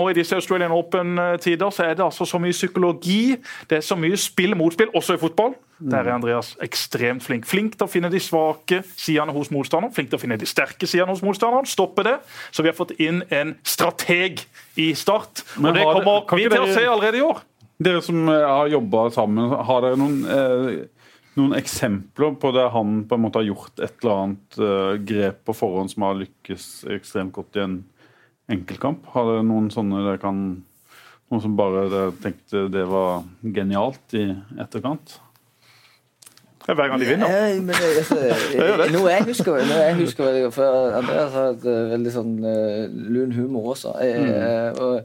C: Og I disse Australian Open-tider så er det altså så mye psykologi, det er så mye spill mot spill, også i fotball. Der er Andreas ekstremt flink. Flink til å finne de svake sidene hos motstanderen, flink til å finne de sterke sidene hos motstanderen. Stoppe det. Så vi har fått inn en strateg i Start.
B: Men
C: Og det kommer vi til å se allerede i år.
B: Dere som eh, har jobba sammen, har dere noen, eh, noen eksempler på det han på en måte har gjort et eller annet eh, grep på forhånd som har lykkes ekstremt godt i en enkeltkamp? Har dere noen sånne dere kan Noen som bare dere tenkte det var genialt i etterkant?
C: Det er Hver gang de vinner.
D: Ja, men altså, noe jeg husker, noe jeg husker veldig godt, for Andreas har et eh, veldig sånn uh, lun humor også. Mm. og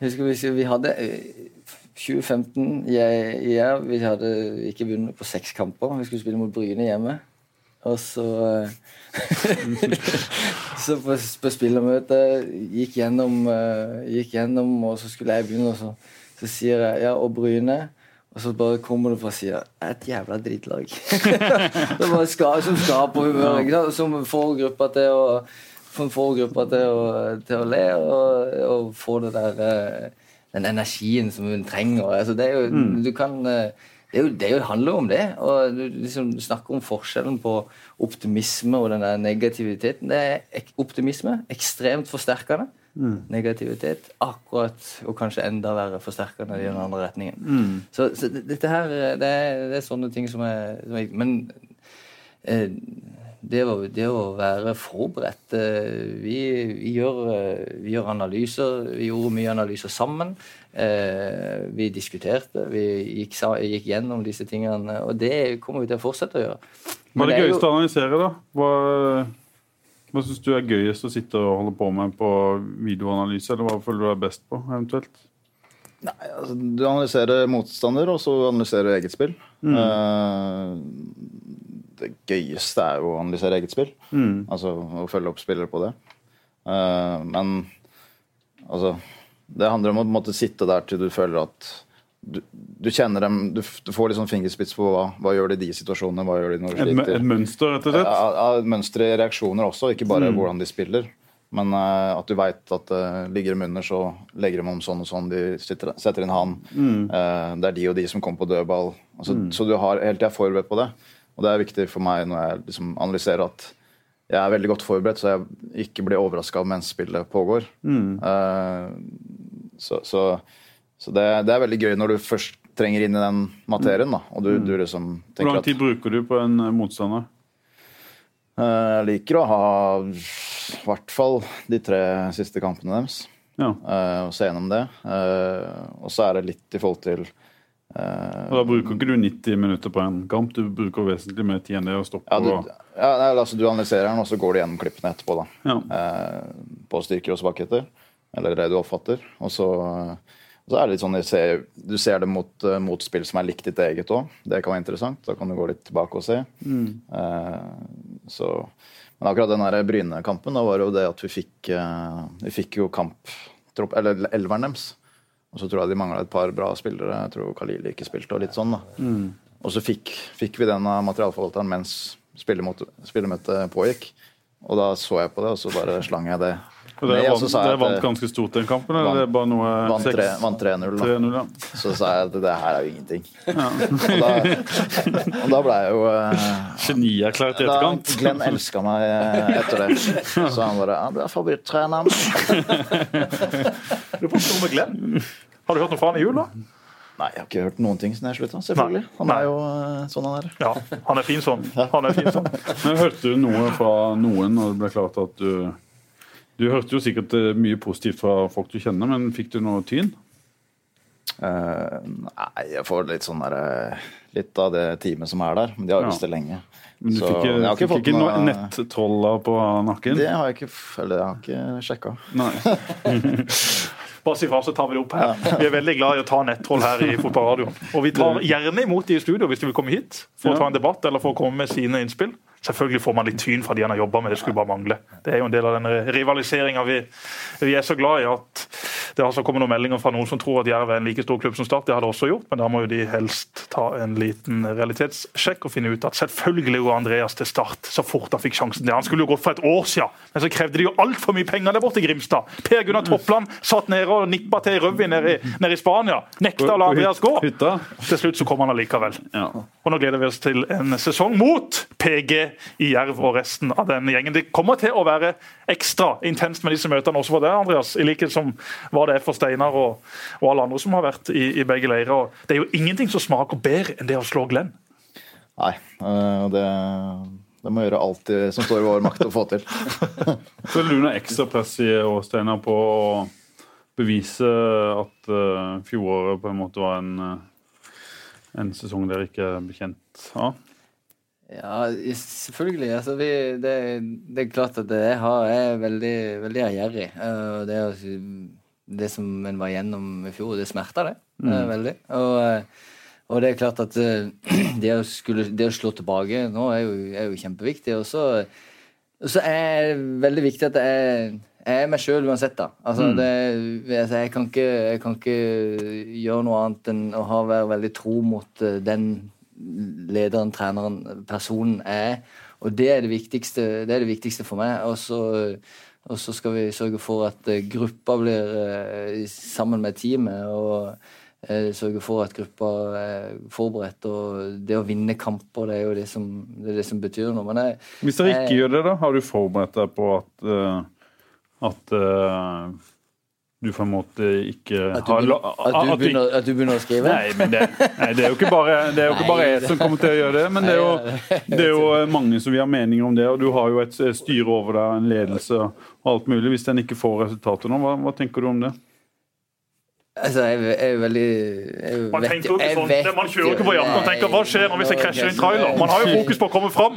D: jeg husker vi, vi hadde eh, 2015 jeg, jeg, Vi hadde ikke vunnet på seks kamper. Vi skulle spille mot Bryne hjemme. Og så eh, Så på, på spillermøtet gikk gjennom, eh, gikk gjennom, og så skulle jeg begynne, og så, så sier jeg ja, og Bryne. Og så bare kommer du fra sida Et jævla drittlag. det som skaper humør. Som får gruppa til å gruppa til å, til å le, og, og få det der eh, den energien som hun trenger. Altså, det er jo, du kan, det, jo, det jo, handler om det. Og du liksom snakker om forskjellen på optimisme og den der negativiteten. Det er optimisme ekstremt forsterkende. Negativitet akkurat, og kanskje enda verre forsterkende i den andre retningen. Så, så dette her, det er, det er sånne ting som er, som er Men eh, det å, det å være forberedt eh, vi, vi, gjør, eh, vi gjør analyser. Vi gjorde mye analyser sammen. Eh, vi diskuterte. Vi gikk, gikk gjennom disse tingene. Og det kommer vi til å fortsette å gjøre.
B: Hva er det
D: er
B: gøyeste å analysere, da? Hva, hva syns du er gøyest å sitte og holde på med på videoanalyse, eller hva føler du er best på, eventuelt?
E: Nei, altså, du analyserer motstander, og så analyserer du eget spill. Eh, det gøyeste er jo å analysere eget spill. Altså å følge opp spillere på det. Uh, men altså Det handler om å måte, sitte der til du føler at du, du kjenner dem Du, du får sånn fingerspits på hva, hva gjør de i de situasjonene. hva gjør de når de sliter.
B: et mønster, rett og slett?
E: Ja, ja, mønstre i reaksjoner også, ikke bare hvordan de spiller. Men uh, at du veit at uh, ligger de under, så legger de om sånn og sånn. De sitter, setter inn han. Eh, det er de og de som kommer på dødball. Altså, Så du har hele tida forberedt på det. Og det er viktig for meg når jeg liksom analyserer at jeg er veldig godt forberedt, så jeg ikke blir overraska mens spillet pågår. Eh, så så, så det, det er veldig gøy når du først trenger inn i den materien, da, og du, du liksom
B: Hvor lang
E: at
B: tid bruker du på en eh, motstander?
E: Uh, Jeg liker å ha i hvert fall de tre siste kampene deres.
B: Ja.
E: Uh, Og se gjennom det. Eh, Og så er det litt i forhold til
B: Og Da bruker ikke du 90 minutter på en kamp, du bruker vesentlig mer tid enn det å stoppe
E: ja, du, ja, altså, du analyserer den, og så går du gjennom klippene etterpå. da
B: ja.
E: eh, På styrker og svakheter, eller det du oppfatter. Og så, og så er det litt sånn du ser, du ser det mot, eh, mot spill som er likt ditt eget òg. Det kan være interessant. Da kan du gå litt tilbake og se. Eh, så men akkurat den Bryne-kampen, da var det jo det at vi fikk eh, Vi fikk jo kamptropp, eller elveren deres. Og så tror jeg de mangla et par bra spillere. Jeg tror Khalili ikke spilte, og litt sånn. da. Og så fikk, fikk vi den av materialforvalteren mens spillemøtet pågikk. Og da så jeg på det, og så bare slang jeg det
B: Og Dere
E: ned,
B: vant, vant ganske stort den kampen? Eller
E: Vant-
B: det er bare noe
E: Vant
B: seks-
E: tre- vant 3-0, da.
B: 3-0, ja.
E: Så sa jeg at det her er jo ingenting. Og da, og da ble jeg jo eh,
B: Genierklært i etterkant? da.
E: Glenn elska meg eh, etter det. Så han bare ja, 'Du er favoritttreneren'.
C: Du får stå med Glenn. Har du hørt noe fra han i jul, da?
E: Nei, jeg har ikke hørt noen ting siden jeg slutta. Selvfølgelig. Han
C: Nei.
E: er jo eh, sånn han er.
C: Ja, han er fin sånn. Han er fin sånn.
B: Men Hørte du noe fra noen når det ble klart at du Du hørte jo sikkert eh, mye positivt fra folk du kjenner, men fikk du noe tyn?
E: Uh, nei, jeg får litt sånn der Litt av det teamet som er der. Men de har
B: Ja.
E: visst det lenge.
B: Men du
E: Så
B: fikk,
E: jeg har
B: fikk ikke noe
E: noe-
B: nettroller på nakken?
E: Det har jeg ikke, eller jeg har ikke sjekka.
C: Bare si fra, så tar vi det opp her. Vi er veldig glad i å ta nettroll her i fotballradioen. Og vi tar gjerne imot de i studio hvis de vil komme hit for å ta en debatt eller for å komme med sine innspill. Selvfølgelig får man litt tyn fra de han har jobba med, det skulle bare mangle. Det er jo en del av den rivaliseringa vi, vi, er så glad i. at Det har altså kommet noen meldinger fra noen som tror at Jerv er en like stor klubb som Start. Det har det også gjort, men da må jo de helst ta en liten realitetssjekk og finne ut at selvfølgelig går Andreas til Start så fort han fikk sjansen. Det. Han skulle jo gått for et år siden, men så krevde de jo altfor mye penger der borte i Grimstad. Per Gunnar Toppland satt nede og nippa til i rødvin nede, nede, i Spania. Nekta å la Andreas gå. Til slutt så kom han allikevel. Og nå gleder vi oss til en sesong mot PG i Jerv og resten av den gjengen. Det kommer til å være ekstra intenst med disse møtene også for deg, Andreas. I likhet som hva det er for Steinar og, og, alle andre som har vært i, i begge leirer. Det er jo ingenting som smaker bedre enn det å slå Glenn.
E: Nei, eh, det, det må gjøre alt som står i vår makt å få til.
B: Føler du noe ekstra press i år, Steinar, på å bevise at uh, fjoråret på en måte var en, uh, en sesong dere ikke er bekjent av?
D: Ja, selvfølgelig. Altså, vi, det, det, er klart at jeg, har, er veldig, veldig ærgjerrig. Uh, det, det, som en var gjennom i fjor, det smerter, det. Mm. Uh, veldig. Og, uh, og, det er klart at det å, skulle, det, å slå tilbake nå er jo, er jo kjempeviktig. Og så, så, er det veldig viktig at jeg, jeg er meg sjøl uansett, da. Altså, mm. altså, jeg, kan ikke, jeg, kan ikke, gjøre noe annet enn å ha, være veldig tro mot den lederen, treneren, personen er. Og det er det viktigste, det er det viktigste for meg. Og så, og så, skal vi sørge for at eh, gruppa blir uh, sammen med teamet. og uh, Sørge for at gruppa er forberedt. Og det å vinne kamper, det er jo det som, det, det som betyr noe. Jeg,
B: Hvis dere ikke jeg, gjør det, da? Har du forberedt deg på at, at du på en måte ikke
D: at du, begynner, har at, du begynner, at du begynner å skrive?
B: Nei, men det, nei, det er jo ikke bare, det er jo ikke bare jeg som kommer til å gjøre det. Men det er, jo, det er jo mange som vil ha meninger om det. Og du har jo et styre over deg, en ledelse og alt mulig. Hvis den ikke får resultater nå, hva, hva tenker du om det?
D: Altså, jeg, jeg er veldig jeg
C: Man tenker jo ikke sånn. Vet, man kjører ikke på hjertet og tenker hva skjer hvis jeg krasjer i en trailer? Man har jo fokus på å komme fram.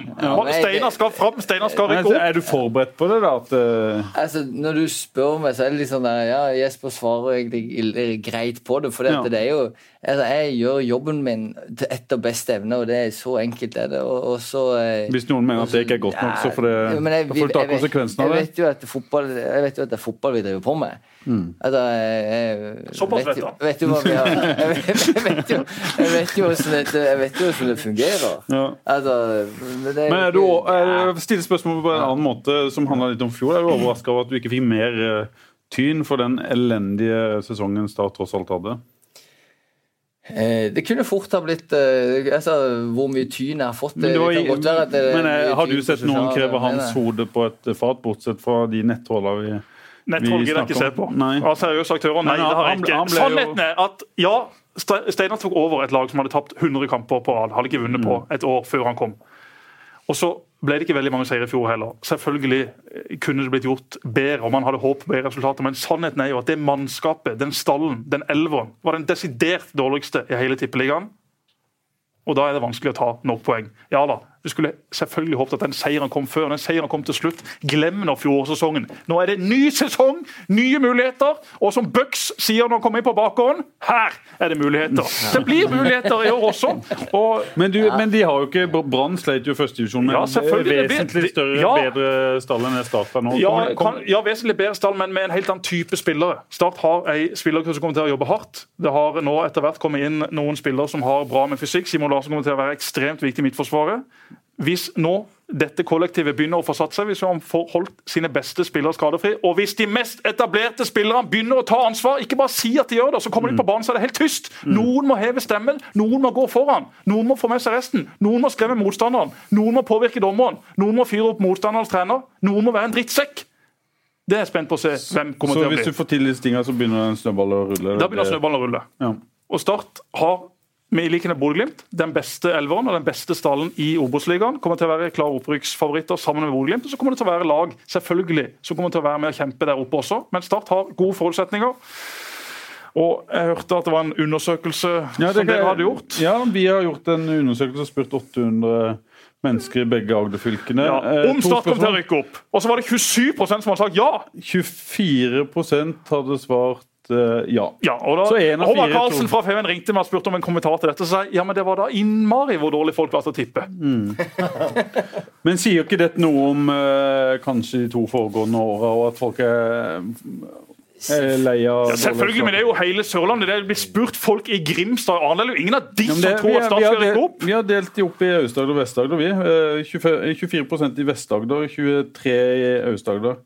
C: Steinar skal fram, Steinar skal rykke opp.
B: Er du forberedt på det, da? At, uh...
D: altså, når du spør meg, så er det litt sånn der Ja, Jesper svarer egentlig greit på det. For ja. det er jo altså, Jeg gjør jobben min etter beste evne, og det er så enkelt er det. Og, og så,
B: eh, Hvis noen mener at det ikke er godt nok, så får, det, jeg, får du ta konsekvensen av det?
D: Vet jeg vet jo at det er fotball vi driver på med. Mm. Altså, jeg,
C: Såpass vet,
D: vet, vet du Vet vi Jeg vet, jeg vet jo jeg vet jo hvordan det, fungerer. Ja. Altså,
B: det, Men er du, er, stiller spørsmål på en annen måte som handler litt om fjor. Er du overraska over at du ikke fikk mer uh, tyn for den elendige sesongen Start tross alt hadde?
D: Eh, det kunne fort ha blitt eh, altså, Hvor mye tyn jeg har fått.
B: Men, var, det, men eh, Har du sett noen kreve hans hode på et fat, bortsett fra de nettholdene vi
C: Netthold gidder jeg ikke se på. Nei. Av seriøse aktører, nei, det har jeg ikke. Sannheten er at ja, Steinar tok over et lag som hadde tapt 100 kamper på rad. Hadde ikke vunnet på mm. et år før han kom. Og så ble det ikke veldig mange seire i fjor heller. Selvfølgelig eh, kunne det blitt gjort bedre, og man hadde håp på bedre resultater, men sannheten er jo at det mannskapet, den stallen, den elveren, var den desidert dårligste i hele tippeligaen. Og da er det vanskelig å ta nok poeng. Ja da, du skulle selvfølgelig håpet at den seieren kom før. Den seieren kom til slutt. Glem nå fjorårssesongen. Nå er det ny sesong, nye muligheter. Og som Bucks sier når han kommer inn på bakgården, her er det muligheter. Det blir muligheter i år også. Og,
B: men, du, men, de har jo ikke Brann sleit jo førstedivisjon med ja, vesentlig større, ja, bedre stall enn det Start nå.
C: Ja, kan, ja, vesentlig bedre stall, men med en helt annen type spillere. Start har ei spillergruppe som kommer til å jobbe hardt. Det har nå etter hvert kommet inn noen spillere som har bra med fysikk. Simon Larsen kommer til å være ekstremt viktig i midtforsvaret hvis nå dette kollektivet begynner å få satt seg, hvis han får holdt sine beste spillere skadefri, og hvis de mest etablerte spillerne begynner å ta ansvar, ikke bare si at de gjør det, så kommer de på banen, så er det helt tyst. Noen må heve stemmen, noen må gå foran, noen må få med seg resten. Noen må skremme motstanderen, noen må påvirke dommeren, noen må fyre opp motstanderens trener, noen må være en drittsekk. Det er jeg spent på å se hvem kommer
B: så
C: til å
B: bli. Så hvis du får til disse tingene, så begynner snøballen å rulle?
C: Da begynner snøballen å rulle. Ja. Og Start har med i likhet med Bodø-Glimt, den beste elveren og den beste stallen i Obos-ligaen. Kommer til å være klare opprykksfavoritter sammen med Bodø-Glimt. Så kommer det til å være lag selvfølgelig, som kommer til å være med å kjempe der oppe også. Men Start har gode forutsetninger. Og jeg hørte at det var en undersøkelse ja, som dere hadde gjort.
B: Ja, vi har gjort en undersøkelse og spurt 800 mennesker i begge Agder-fylkene. Ja,
C: eh, om Start kom til å rykke opp. Og så var det 27% som hadde sagt ja!
B: 24 hadde svart ja.
C: Ja, og da, Håvard Karlsen fra Feven ringte meg og spurte om en kommentar til dette. Og sa ja, men det var da innmari hvor dårlig folk var til å tippe.
B: Men sier ikke dette noe om eh, kanskje de to foregående åra, og at folk er, er lei av
C: Ja, selvfølgelig, men det er jo hele Sørlandet. Det blir spurt folk i Grimstad og Arendal. Ingen av de
B: Ja,
C: som tror at Start skal rykke opp.
B: vi har delt de opp i Aust-Agder og Vest-Agder, vi. Eh, 24, 24 i Vest-Agder, 23 i Aust-Agder.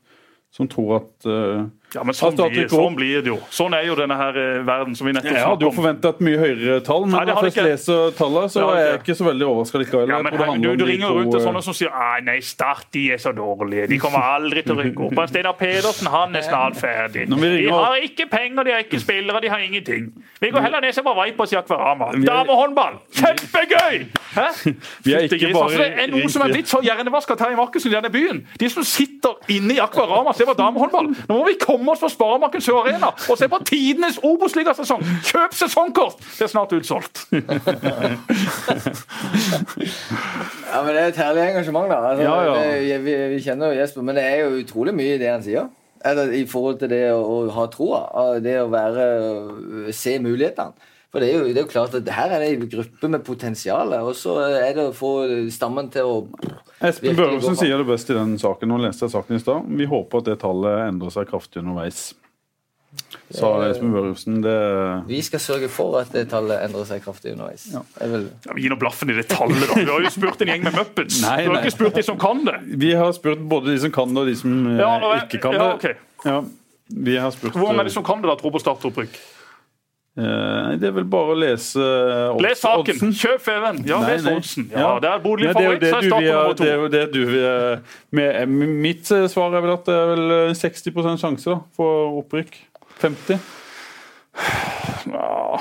B: Som tror at eh,
C: Ja, men sånn blir, sånn blir det jo. Sånn er jo denne her eh, verden som vi nettopp
B: Jeg hadde jo
C: snakket
B: forventa et mye høyere tall, men når jeg først leser tallene, så er jeg
C: ikke.
B: så veldig overraska likevel.
C: Ja, men her, du, du ringer rundt til sånne som sier «Nei, Start de er så dårlige. De kommer aldri til å rykke opp. Men Steinar Pedersen han er snart ferdig. De har ikke penger, de har ikke spillere, de har ingenting. Vi går heller ned og ser på Vipers i Akvarama. Damehåndball! Kjempegøy! Hæ?
B: Vi er ikke bare
C: Altså, det er noe som er blitt så hjernevaska Terje Markussen i denne byen. De som sitter inne i Akvarama og ser på damehåndball. Nå må vi komme oss på Sparemarken Sør Arena og se på tidenes Obos-ligasesong! Kjøp sesongkort! Det er snart utsolgt.
D: Ja, men Det er et herlig engasjement, da. Altså,
B: Ja, ja.
D: Vi, vi kjenner jo Jesper, men det er jo utrolig mye i det han sier. Eller I forhold til det å, å ha troa. Det å være se mulighetene. For det er, jo, det er jo klart at her er det en gruppe med potensial, og så er det å få stammen til å
B: Espen Børresen sier det best i den saken. Nå leste jeg saken i stad. Vi håper at det tallet endrer seg kraftig underveis. Sa Espen Børresen. Det
D: Vi skal sørge for at det tallet endrer seg kraftig underveis.
B: Ja.
D: Er
C: Ja, Gi nå blaffen i det tallet, da. Vi har jo spurt en gjeng med muppets.
B: Nei,
C: du har ikke spurt de som kan det.
B: Vi har spurt både de som kan det, og de som eh,
C: Ja,
B: ikke kan
C: ja,
B: det.
C: ok.
B: Ja, vi har spurt
C: Hvor mange er det som kan det, da, tror på startopprykk?
B: Eh, Nei, Det er vel bare å lese Oddsen. odds-
C: Les saken! Kjøp Feven! Ja,
B: Nei,
C: les oddsen. Ja,
B: Nei, det er boligfavoritt,
C: så er
B: du
C: Start nummer.
B: Det er du vil- med, Mitt eh, svar er vel at det er vel eh, 60 sjanse da, for opprykk. 50.
C: Ja.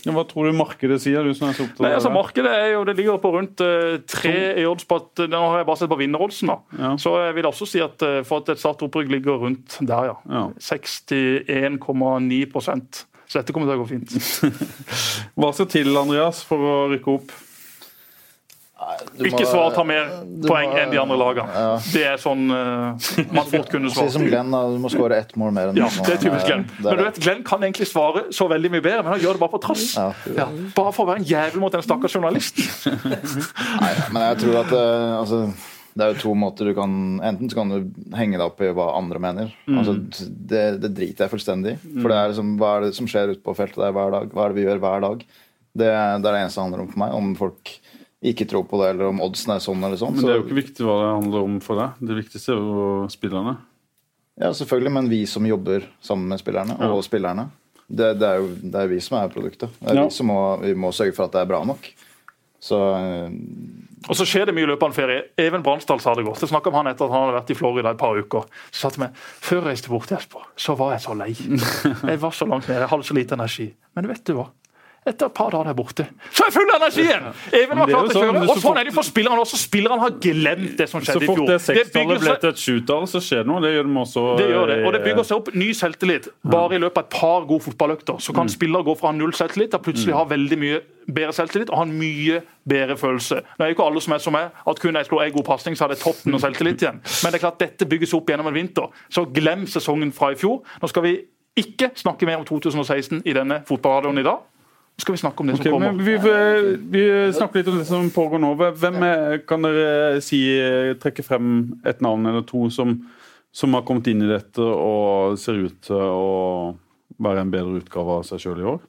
B: Ja, Hva tror du markedet sier, du som er så opptatt
C: Nei, altså? Markedet er jo, det ligger på rundt eh, tre i odds på at Nå har jeg bare sett på vinneroddsen, da.
B: Ja.
C: Så jeg vil også si at eh, for at et startopprykk ligger rundt der, ja.
B: Ja.
C: 61,9 Så dette kommer til å gå fint.
B: Hva skal til, Andreas, for å rykke opp?
D: Du må-
C: Ikke svar ta mer poeng
E: må-
C: enn de andre lagene. Det er sånn uh, man fort kunne
E: Si som. Glenn, da. Du må skåre ett mål mer enn
C: Ja, det er typisk Glenn. Men du vet, Glenn kan egentlig svare så veldig mye bedre, men han gjør det bare på trass.
E: Ja.
C: Ja, bare for å være en jævel mot en stakkars journalist.
E: Nei, men jeg tror at uh, altså, det er jo to måter du kan Enten så kan du henge deg opp i hva andre mener. Altså, det, det driter jeg fullstendig i. For det er liksom, hva er det som skjer ute på feltet der hver dag? Hva er det vi gjør hver dag? Det, det er det eneste det handler om for meg. Om folk ikke tror på det, eller om oddsen er sånn eller sånn.
B: Men det er jo ikke viktig hva det handler om for deg. Det viktigste er jo spillerne.
E: ja, selvfølgelig, men vi som jobber sammen med spillerne, og spillerne, det, det er jo det er vi som er produktet. Det er
B: Ja.
E: vi som må, vi må sørge for at det er bra nok. Så
C: Og så skjer det mye i løpet av en ferie. Even Bransdal sa det godt. Jeg snakket om han etter at han hadde vært i Florida et par uker. Så satt til før jeg reiste bort til Jesper, så var jeg så lei. Jeg var så langt nede, jeg hadde så lite energi. Men vet du hva? Etter et par dager der borte, så er jeg full av energi igjen! Even var
B: det er
C: klar til å kjøre. Og sånn er det for spillerne også. Spillerne har glemt det som skjedde i
B: fort
C: Så
B: det
C: Det
B: sekstallet ble til et sjutall, så skjer det noe. Det gjør de også
C: det gjør det, og det bygger seg opp ny selvtillit. Bare i løpet av et par gode fotballøkter så kan spillere gå fra null selvtillit til plutselig ha veldig mye bedre selvtillit og ha en mye bedre følelse. Nå er ikke alle som er som meg, at kun jeg slår en god pasning, så hadde jeg toppen og selvtillit igjen. Men det er klart dette bygges opp gjennom en vinter. Så glem sesongen fra i fjor. Nå skal vi ikke snakke mer om 2016 i denne fotballradioen i dag. Skal vi snakke om det
B: okay,
C: som kommer.
B: vi, vi snakker litt om det som pågår nå. Hvem er, kan dere si, trekke frem et navn eller to som, som har kommet inn i dette og ser ut til å være en bedre utgave av seg sjøl i år?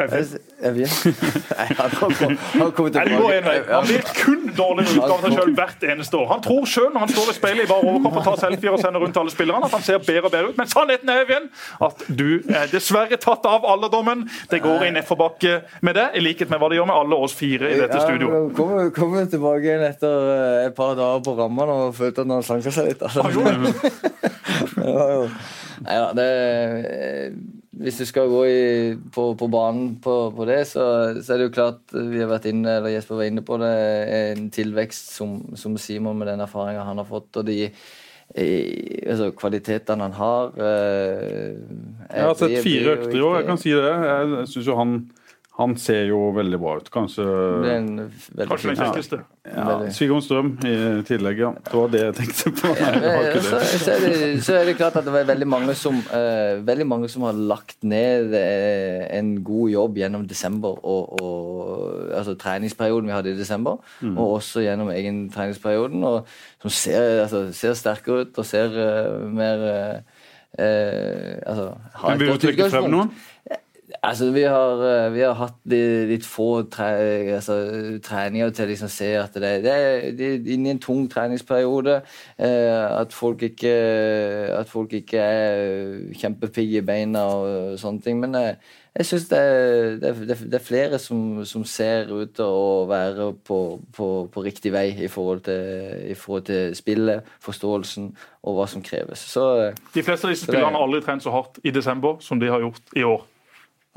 D: Jeg. Nei, han han
C: Nei, det går en vei.
D: tilbake.
C: Han kun dårligere utgave av seg selv hvert eneste år. Han tror sjøl når han står i speilet i bar overkropp og tar selfier og sender rundt alle spillerne, at han ser bedre og bedre ut. Men sannheten er Evjen, at du er dessverre tatt av alderdommen. Det går i nedforbakke med det, i likhet med hva det gjør med alle oss fire i dette studio.
D: Ja, kommer, kommer tilbake igjen etter eh, et par dager på ramma og følte at han slanka seg litt. Altså.
C: Han
D: jo, jo Nei da, det Hvis du skal gå i, på, på banen på, på det, så, så er det jo klart Vi har vært inne, eller Jesper var inne på det, en tilvekst som, som Simon med den erfaringa han har fått, og de altså, kvalitetene han har eh,
B: Jeg har sett fire økter i år, jeg kan si det. Jeg syns jo han Han ser jo veldig bra ut. Kanskje
C: den kjekkeste.
B: ja,
D: ja.
B: Sigurd Strøm i tillegg, ja. Det var det jeg tenkte på. Nei, det var ikke
D: Så,
B: det.
D: så, er det, så er det klart at det var veldig mange som uh, Veldig mange som har lagt ned uh, en god jobb gjennom desember og, og altså treningsperioden vi hadde i desember,
B: Mm.
D: og også gjennom egen treningsperioden, og som ser, altså, ser sterkere ut og ser uh, mer altså, har
B: Men vil du trekke frem noen?
D: Altså, vi har, eh, vi har hatt litt, få tre, altså, treninger til å liksom se at det, det er det er inne i en tung treningsperiode. Eh, at, folk ikke, at folk ikke er kjempepigge i beina og sånne ting. Men jeg, jeg syns det, det, er- er- er flere som, som ser ut til å være på, på, på riktig vei i forhold, til, i forhold til spillet, forståelsen og hva som kreves. Så eh,
C: De fleste av disse
D: er-
C: spillerne har aldri trent så hardt i desember som de har gjort i år.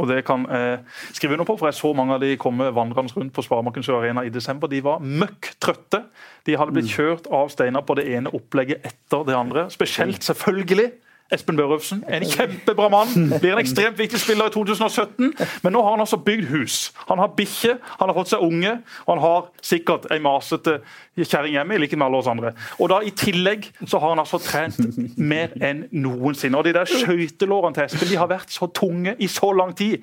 C: Og det kan eh, skrive under på, for jeg så mange av de komme vandrende rundt på Sparebanken Sør Arena i desember. De var møkk trøtte. De hadde blitt kjørt av Steinar på det ene opplegget etter det andre. Spesielt, selvfølgelig, Espen Børufsen. En kjempebra mann. Blir en ekstremt viktig spiller i 2017. Men nå har han altså bygd hus. Han har bikkje, han har fått seg unge, og han har sikkert ei masete kjerring hjemme, i likhet med alle oss andre. Og da i tillegg så har han altså trent mer enn noensinne. Og de der skøytelårene til Espen de har vært så tunge i så lang tid.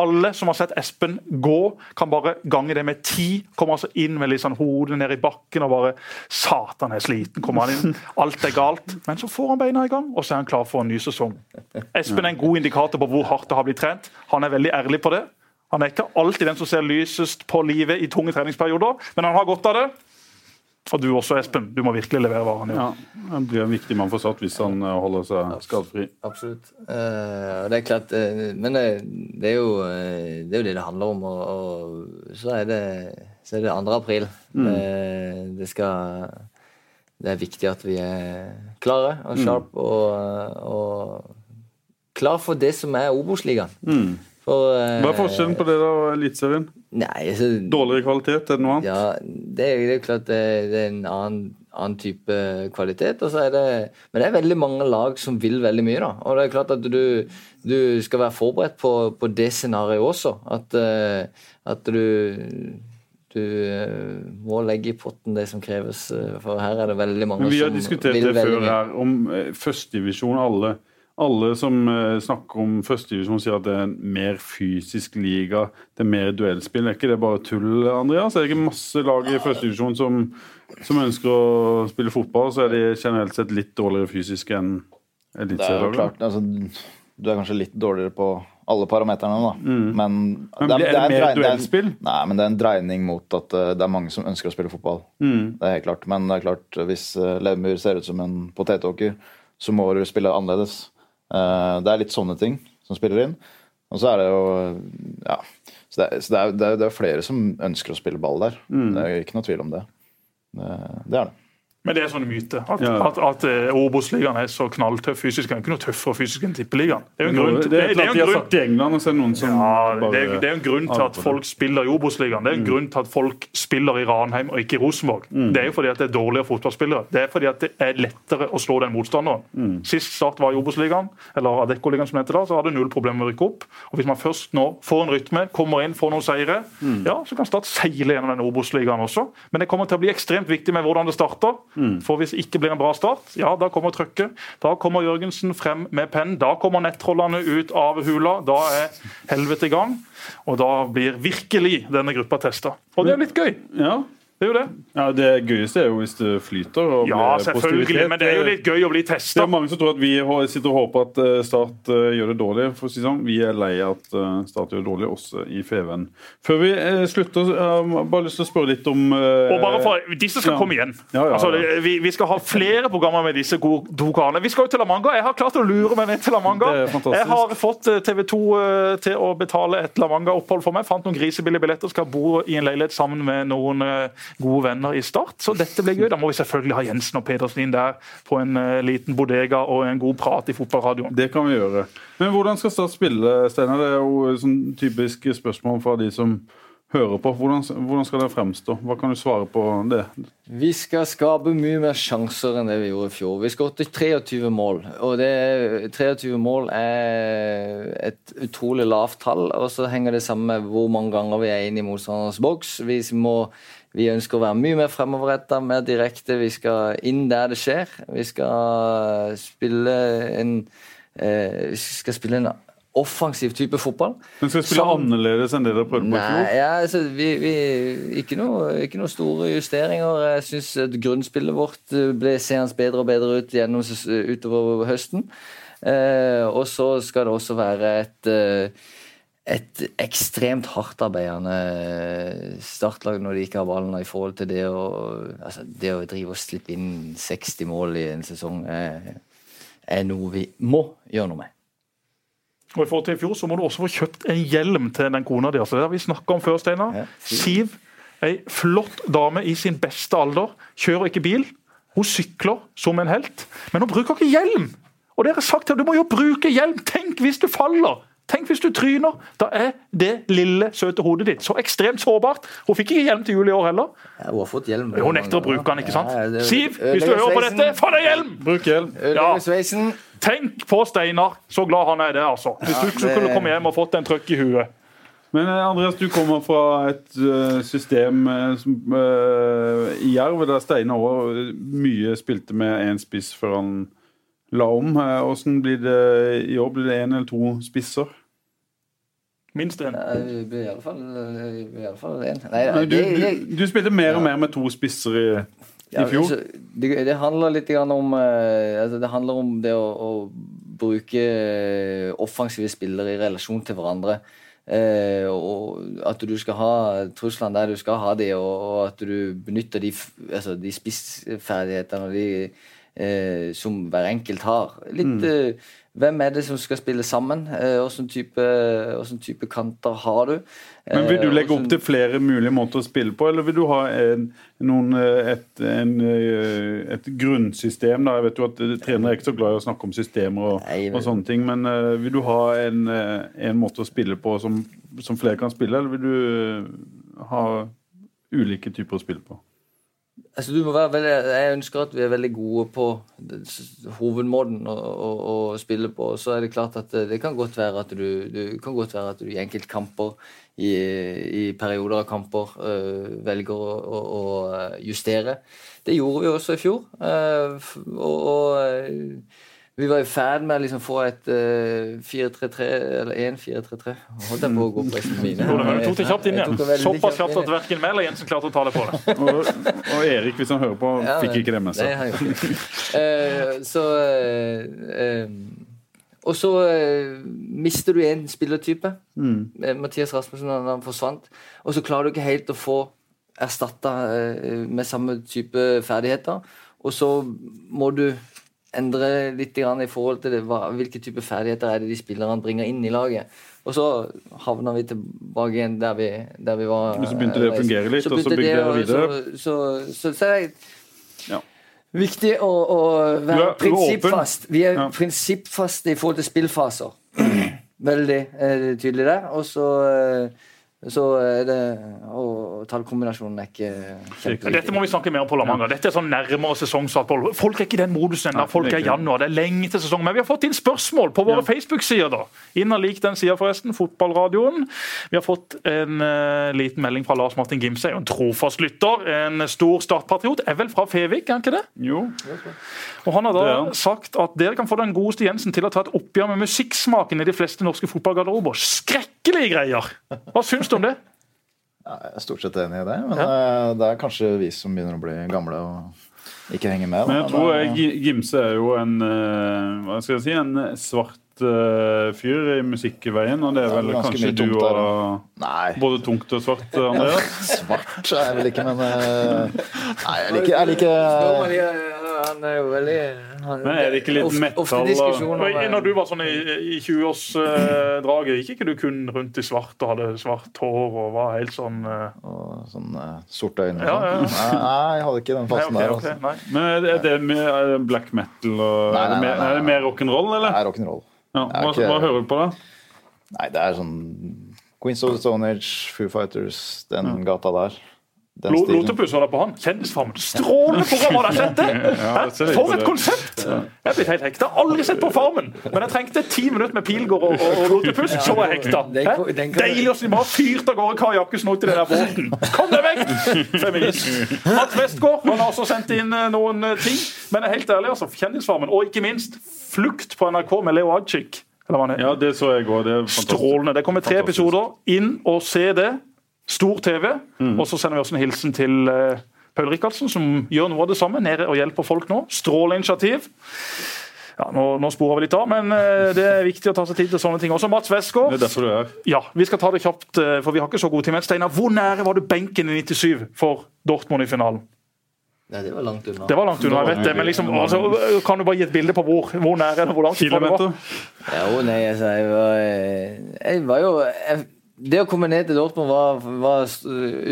C: Alle som har sett Espen gå, kan bare gange det med ti. Kommer altså inn med litt sånn hodet ned i bakken og bare Satan, er sliten. Kommer han inn. Alt er galt. Men så får han beina i gang, og så er han klar for en ny sesong. Espen er en god indikator på hvor hardt det har blitt trent. Han er veldig ærlig på det. Han er ikke alltid den som ser lysest på livet i tunge treningsperioder, men han har godt av det. Og du også, Espen. Du må virkelig levere gjør.
B: Ja, han blir en viktig mann for Start hvis han eh, holder seg skadefri.
D: Absolutt. Eh, det er klart eh, Men det, er jo, det er jo det det handler om. Og, og så, er det, så er det 2. april. Eh, det skal Det er viktig at vi er klare og sharp og, og klar for det som er Obos-ligaen. For, eh,
B: Hva er forskjellen på det og Eliteserien?
D: Altså,
B: Dårligere kvalitet, er det noe annet?
D: ja, det er, er klart det, det er en annen, annen type kvalitet. Og så er det, men det er veldig mange lag som vil veldig mye. da, Og det er klart at du, du skal være forberedt på, på det scenarioet også. At, eh, at du du eh, må legge i potten det som kreves, eh, for her er det veldig mange som vil veldig
B: Men vi har diskutert det før
D: mye.
B: her, om eh, førstedivisjon. Alle, alle som snakker om førstedivisjon, sier at det er en mer fysisk liga. Det er mer duellspill. Er ikke det bare tull, Andreas? Er det ikke masse lag i førstedivisjon som, som ønsker å spille fotball, så er de generelt sett litt dårligere fysisk enn
E: Det er jo klart, altså, du er kanskje litt dårligere på alle parameterne, da. Men,
B: Men
E: det
B: er det
E: en
B: mer
E: drei- det er
B: duellspill?
E: Nei, men det er en dreining mot at eh, det er mange som ønsker å spille fotball.
B: Mm.
E: Det er helt klart. Men det er klart, hvis uh, ser ut som en potetåker, så må du spille annerledes. Uh, det er litt sånne ting som spiller inn. Og så er det jo Ja. Så det er, så det er, det er, er flere som ønsker å spille ball der.
B: Mm.
E: Det er ikke noe tvil om det. Det, det er det.
C: Men det er sånne myter. At,
B: Ja.
C: at, at eh, Obos-ligaen er så knalltøff fysisk. Den er ikke noe tøffere fysisk enn Tippeligaen. Det er jo en grunn
B: Det
C: det, det grunn
B: i England, og så er det noen som
C: Ja,
B: bare
C: det, er, det er en grunn til at folk spiller i Obos-ligaen. Det er en grunn til at folk spiller i Ranheim og ikke i Rosenborg. Det er jo fordi at det er dårligere fotballspillere. Det er fordi at det er lettere å slå den motstanderen. Sist Start var i Obos-ligaen, eller Adeccoligaen som det heter da, så hadde null problemer med å rykke opp. Og Hvis man først nå får en rytme, kommer inn, får noen seire, ja, så kan Start seile gjennom den Obos-ligaen også. Men det kommer til å bli ekstremt viktig med hvordan det starter. For hvis det ikke blir en bra start, ja, da kommer trøkket. Da kommer Jørgensen frem med penn. Da kommer nettrollene ut av hula. Da er helvete i gang. Og da blir virkelig denne gruppa testa. Og det er litt gøy.
B: Ja.
C: Det er jo det.
B: ja, Det gøyeste er jo hvis det flyter. Og
C: Ja,
B: blir
C: selvfølgelig.
B: positivitet.
C: Men det er jo litt gøy å bli
B: Det
C: testa.
B: er mange som tror at vi hå- sitter og håper at eh, Start eh, gjør det dårlig. for å si det sånn. Vi er lei av at eh, Start gjør det dårlig, også i Feven. Før vi eh, slutter, jeg har bare lyst til å spørre litt om eh,
C: Og bare for, Disse skal
B: ja.
C: komme igjen.
B: Ja, ja,
C: Altså,
B: ja.
C: vi, vi skal ha flere programmer med disse gode- to karene. Vi skal jo til La Manga. Jeg har klart å lure meg ned til La Manga.
B: Det er fantastisk.
C: Jeg har fått TV 2 til å betale et La Manga-opphold for meg. Fant noen grisebillige billetter. Skal bo i en leilighet sammen med noen eh, gode venner i Start. Så dette blir gøy. Da må vi selvfølgelig ha Jensen og Pedersen inn der på en eh, liten bodega og en god prat i fotballradioen.
B: Det kan vi gjøre. Men hvordan skal Start spille, Steinar? Det er jo sånn typisk spørsmål fra de som hører på. Hvordan, hvordan skal det fremstå? Hva kan du svare på det?
D: Vi skal skape mye mer sjanser enn det vi gjorde i fjor. Vi skåret 23 mål. Og det, 23 mål er et utrolig lavt tall. Og så henger det sammen med hvor mange ganger vi er inne i motstanderens boks. Vi, må, vi ønsker å være mye mer fremoverretta, mer direkte. Vi skal inn der det skjer. Vi skal spille en, eh, vi skal spille en offensiv type fotball.
B: Men skal spille
D: Som-
B: annerledes enn det dere prøvde på i fjor?
D: ja, altså, vi, vi, ikke, noe, ikke noe store justeringer. Jeg syns grunnspillet vårt eh, ble seende bedre og bedre ut gjennom, utover høsten. Eh, og så skal det også være et eh, et ekstremt hardtarbeidende startlag når de ikke har ballen, i forhold til det å, altså, det å drive og slippe inn 60 mål i en sesong, er, er noe vi må gjøre noe med.
C: Og i forhold til i fjor så må du også få kjøpt en hjelm til den kona di. Altså, det har vi snakka om før, Steinar.
D: Ja.
C: Siv, ei flott dame i sin beste alder. Kjører ikke bil. Hun sykler som en helt, men hun bruker ikke hjelm! Og dere har sagt at du må jo bruke hjelm! Tenk hvis du faller! Tenk hvis du tryner! Da er det lille, søte hodet ditt så ekstremt sårbart. Hun fikk ikke hjelm til jul i år heller.
D: Ja, hun har fått hjelm.
C: Hun nekter å bruke den, ikke sant?
D: Ja, det-
C: Siv, hvis du hører på dette, få deg hjelm!
B: Bruk hjelm.
D: Ja.
C: Tenk på Steinar, så glad han er det, altså. Hvis du
D: ikke
C: skulle komme hjem og fått en trøkk i huet.
B: Men eh, Andreas, du kommer fra et eh, system eh, som, uh, i Jerv der Steinar òg mye spilte med én spiss før han la om. Åssen Hvordan blir det i år? Blir det én eller to spisser?
C: Minst en.
D: I Det blir iallfall én.
B: Du, du, du spilte mer og mer med to spisser i, i fjor.
D: det, det handler litt om eh, altså, Det handler om det å, å bruke eh, offensive spillere i relasjon til hverandre. Eh, og at du skal ha truslene der du skal ha de, og, og at du benytter de, altså, de spissferdighetene og de, eh, som hver enkelt har. Litt eh, Hvem er det som skal spille sammen? Eh, Hvilken type, type kanter har du?
B: Men Vil du
D: Eh,
B: legge opp til flere mulige måter å spille på, eller vil du ha en, noen, eh, et, en, et grunnsystem? Da? Jeg vet jo at Trenere er ikke så glad i å snakke om systemer og,
D: Nei, men-
B: og sånne ting, men vil du ha en, en måte å spille på som, som flere kan spille, eller vil du ha ulike typer å spille på?
D: Altså, veldig, jeg ønsker at vi er veldig gode på hovedmåten å, å, å spille på. Så er det klart at det, kan godt være at du, du kan godt være at du i enkeltkamper, i, i perioder av kamper, øh, velger å, å justere. Det gjorde vi også i fjor. øh, og, og øh, vi var i ferd med å liksom få et uh, 4-3-3, eller 1-4-3-3. Holdt jeg på å gå på mine.
C: Du tok det kjapt inn igjen. Såpass
D: kjapt
C: at verken meg eller Jensen klarte å ta det på det.
B: Og, og Erik, hvis han hører på,
D: Ja,
B: fikk ikke det med seg.
D: Eh, så uh, eh, Og så eh, mister du en spillertype. Mm. Mathias Rasmussen han, han forsvant. Og så klarer du ikke helt å få erstatta eh, med samme type ferdigheter. Og så må du endre litt grann i forhold til det, hva, hvilke type ferdigheter er det de spillerne bringer inn i laget. Og så havna vi tilbake igjen der vi, der vi var.
B: Men så begynte det å
D: eh,
B: fungere litt, og så bygde
D: det
B: dere videre.
D: Så, så, så, så er det
B: Ja.
D: Viktig å, å være prinsippfast. Vi er
B: Ja.
D: prinsippfaste i forhold til spillfaser. Veldig eh, tydelig der. Og så, eh, så er det Og tallkombinasjonen er ikke kjempeviktig.
C: Dette må vi snakke mer om på La Manga. Dette er sånn nærmere sesongstart. Pål. Folk er ikke i den modusen ennå. Folk
B: er
C: i januar. Det er lenge til sesong. Men vi har fått inn spørsmål på våre
B: Ja.
C: Facebook-sider. da. Inn og lik den sida, forresten. Fotballradioen. Vi har fått en uh, liten melding fra Lars Martin Gimse. En trofast lytter. En stor startpatriot. Er vel fra Fevik, er han ikke det?
B: Jo.
C: Og Han har da sagt at dere kan få den godeste Jensen til å ta et oppgjør med musikksmaken i de fleste norske fotballgarderober. Skrekkelige greier! Hva syns du om det?
E: Ja, Jeg er stort sett enig i det, men eh, det er kanskje vi som begynner å bli gamle og ikke henger med. da.
B: Men jeg tror
E: eh,
B: eh, Gimse er jo en eh, Hva skal jeg si En svart fyr i musikkveien, og det er
E: vel
B: vel
E: er
B: kanskje du og
E: Nei,
B: Både tungt og svart, Andreas?
E: svart er jeg vel ikke, men Nei, jeg liker, jeg liker
D: Han er jo veldig han,
B: Men er det ikke litt metal
D: eh,
C: Når du var sånn i, i 20-årsdraget, gikk ikke du kun rundt i svart og hadde svart hår og var helt sånn uh...
E: og sånn uh, sorte øyne og
C: Ja, ja,
E: sånn. Nei, nei, jeg hadde ikke den
C: Nei,
E: fasen
C: ok,
E: der. Altså.
C: nei.
B: Men er det- er det mer er black metal og
E: Nei,
B: det
E: nei,
B: mer,
E: nei, nei.
B: er det mer rock'n'roll,
E: Det er rock'n'roll.
B: Ja, hva,
E: ikke-
B: hva hører du på, da?
E: Nei, det er sånn Queens of the Stone Age, Foo Fighters, den gata der. Den stilen.
C: Lotepus holder på han. Kjendisfarmen. Strålende program! Har dere sett det? For et konsept! Jeg er blitt helt hekta. Aldri sett på Farmen. Men jeg trengte ti minutter med Pilgård og, og, og Lotepus, så var jeg hekta. Hæ? Deilig å bare fyrt av gårde Kari Jakkesen ut i den der båten. Kom deg vekk! Feminist. Mats Westgård han har også sendt inn eh, noen eh, ting. Men jeg er helt ærlig, altså. Kjendisfarmen. Og ikke minst Flukt på NRK med Leo Ajcik.
B: Ja, det så jeg òg.
C: Strålende. Det kommer tre
B: Fantastisk.
C: episoder. Inn og se det. Stor TV.
B: Mm.
C: Og så sender vi også en hilsen til uh, Paul Rikardsen, som gjør noe av det samme. Nede og hjelper folk nå. Strålende initiativ. Ja, nå, nå sporer vi litt av, men uh, det er viktig å ta seg tid til sånne ting. Også Mats
B: Det er derfor du er.
C: Ja, vi skal ta det kjapt, uh, for vi har ikke så god tid. Men Steinar, hvor nære var du benken i 97 for Dortmund i finalen?
D: Nei, det var langt unna.
C: Det var langt unna, jeg vet det, men liksom, altså, kan du bare gi et bilde på hvor, hvor nære eller hvor langt?
B: Kilometer.
D: Jo, nei, altså, jeg var, jeg var jo jeg, Det å komme ned til Dortmund var, var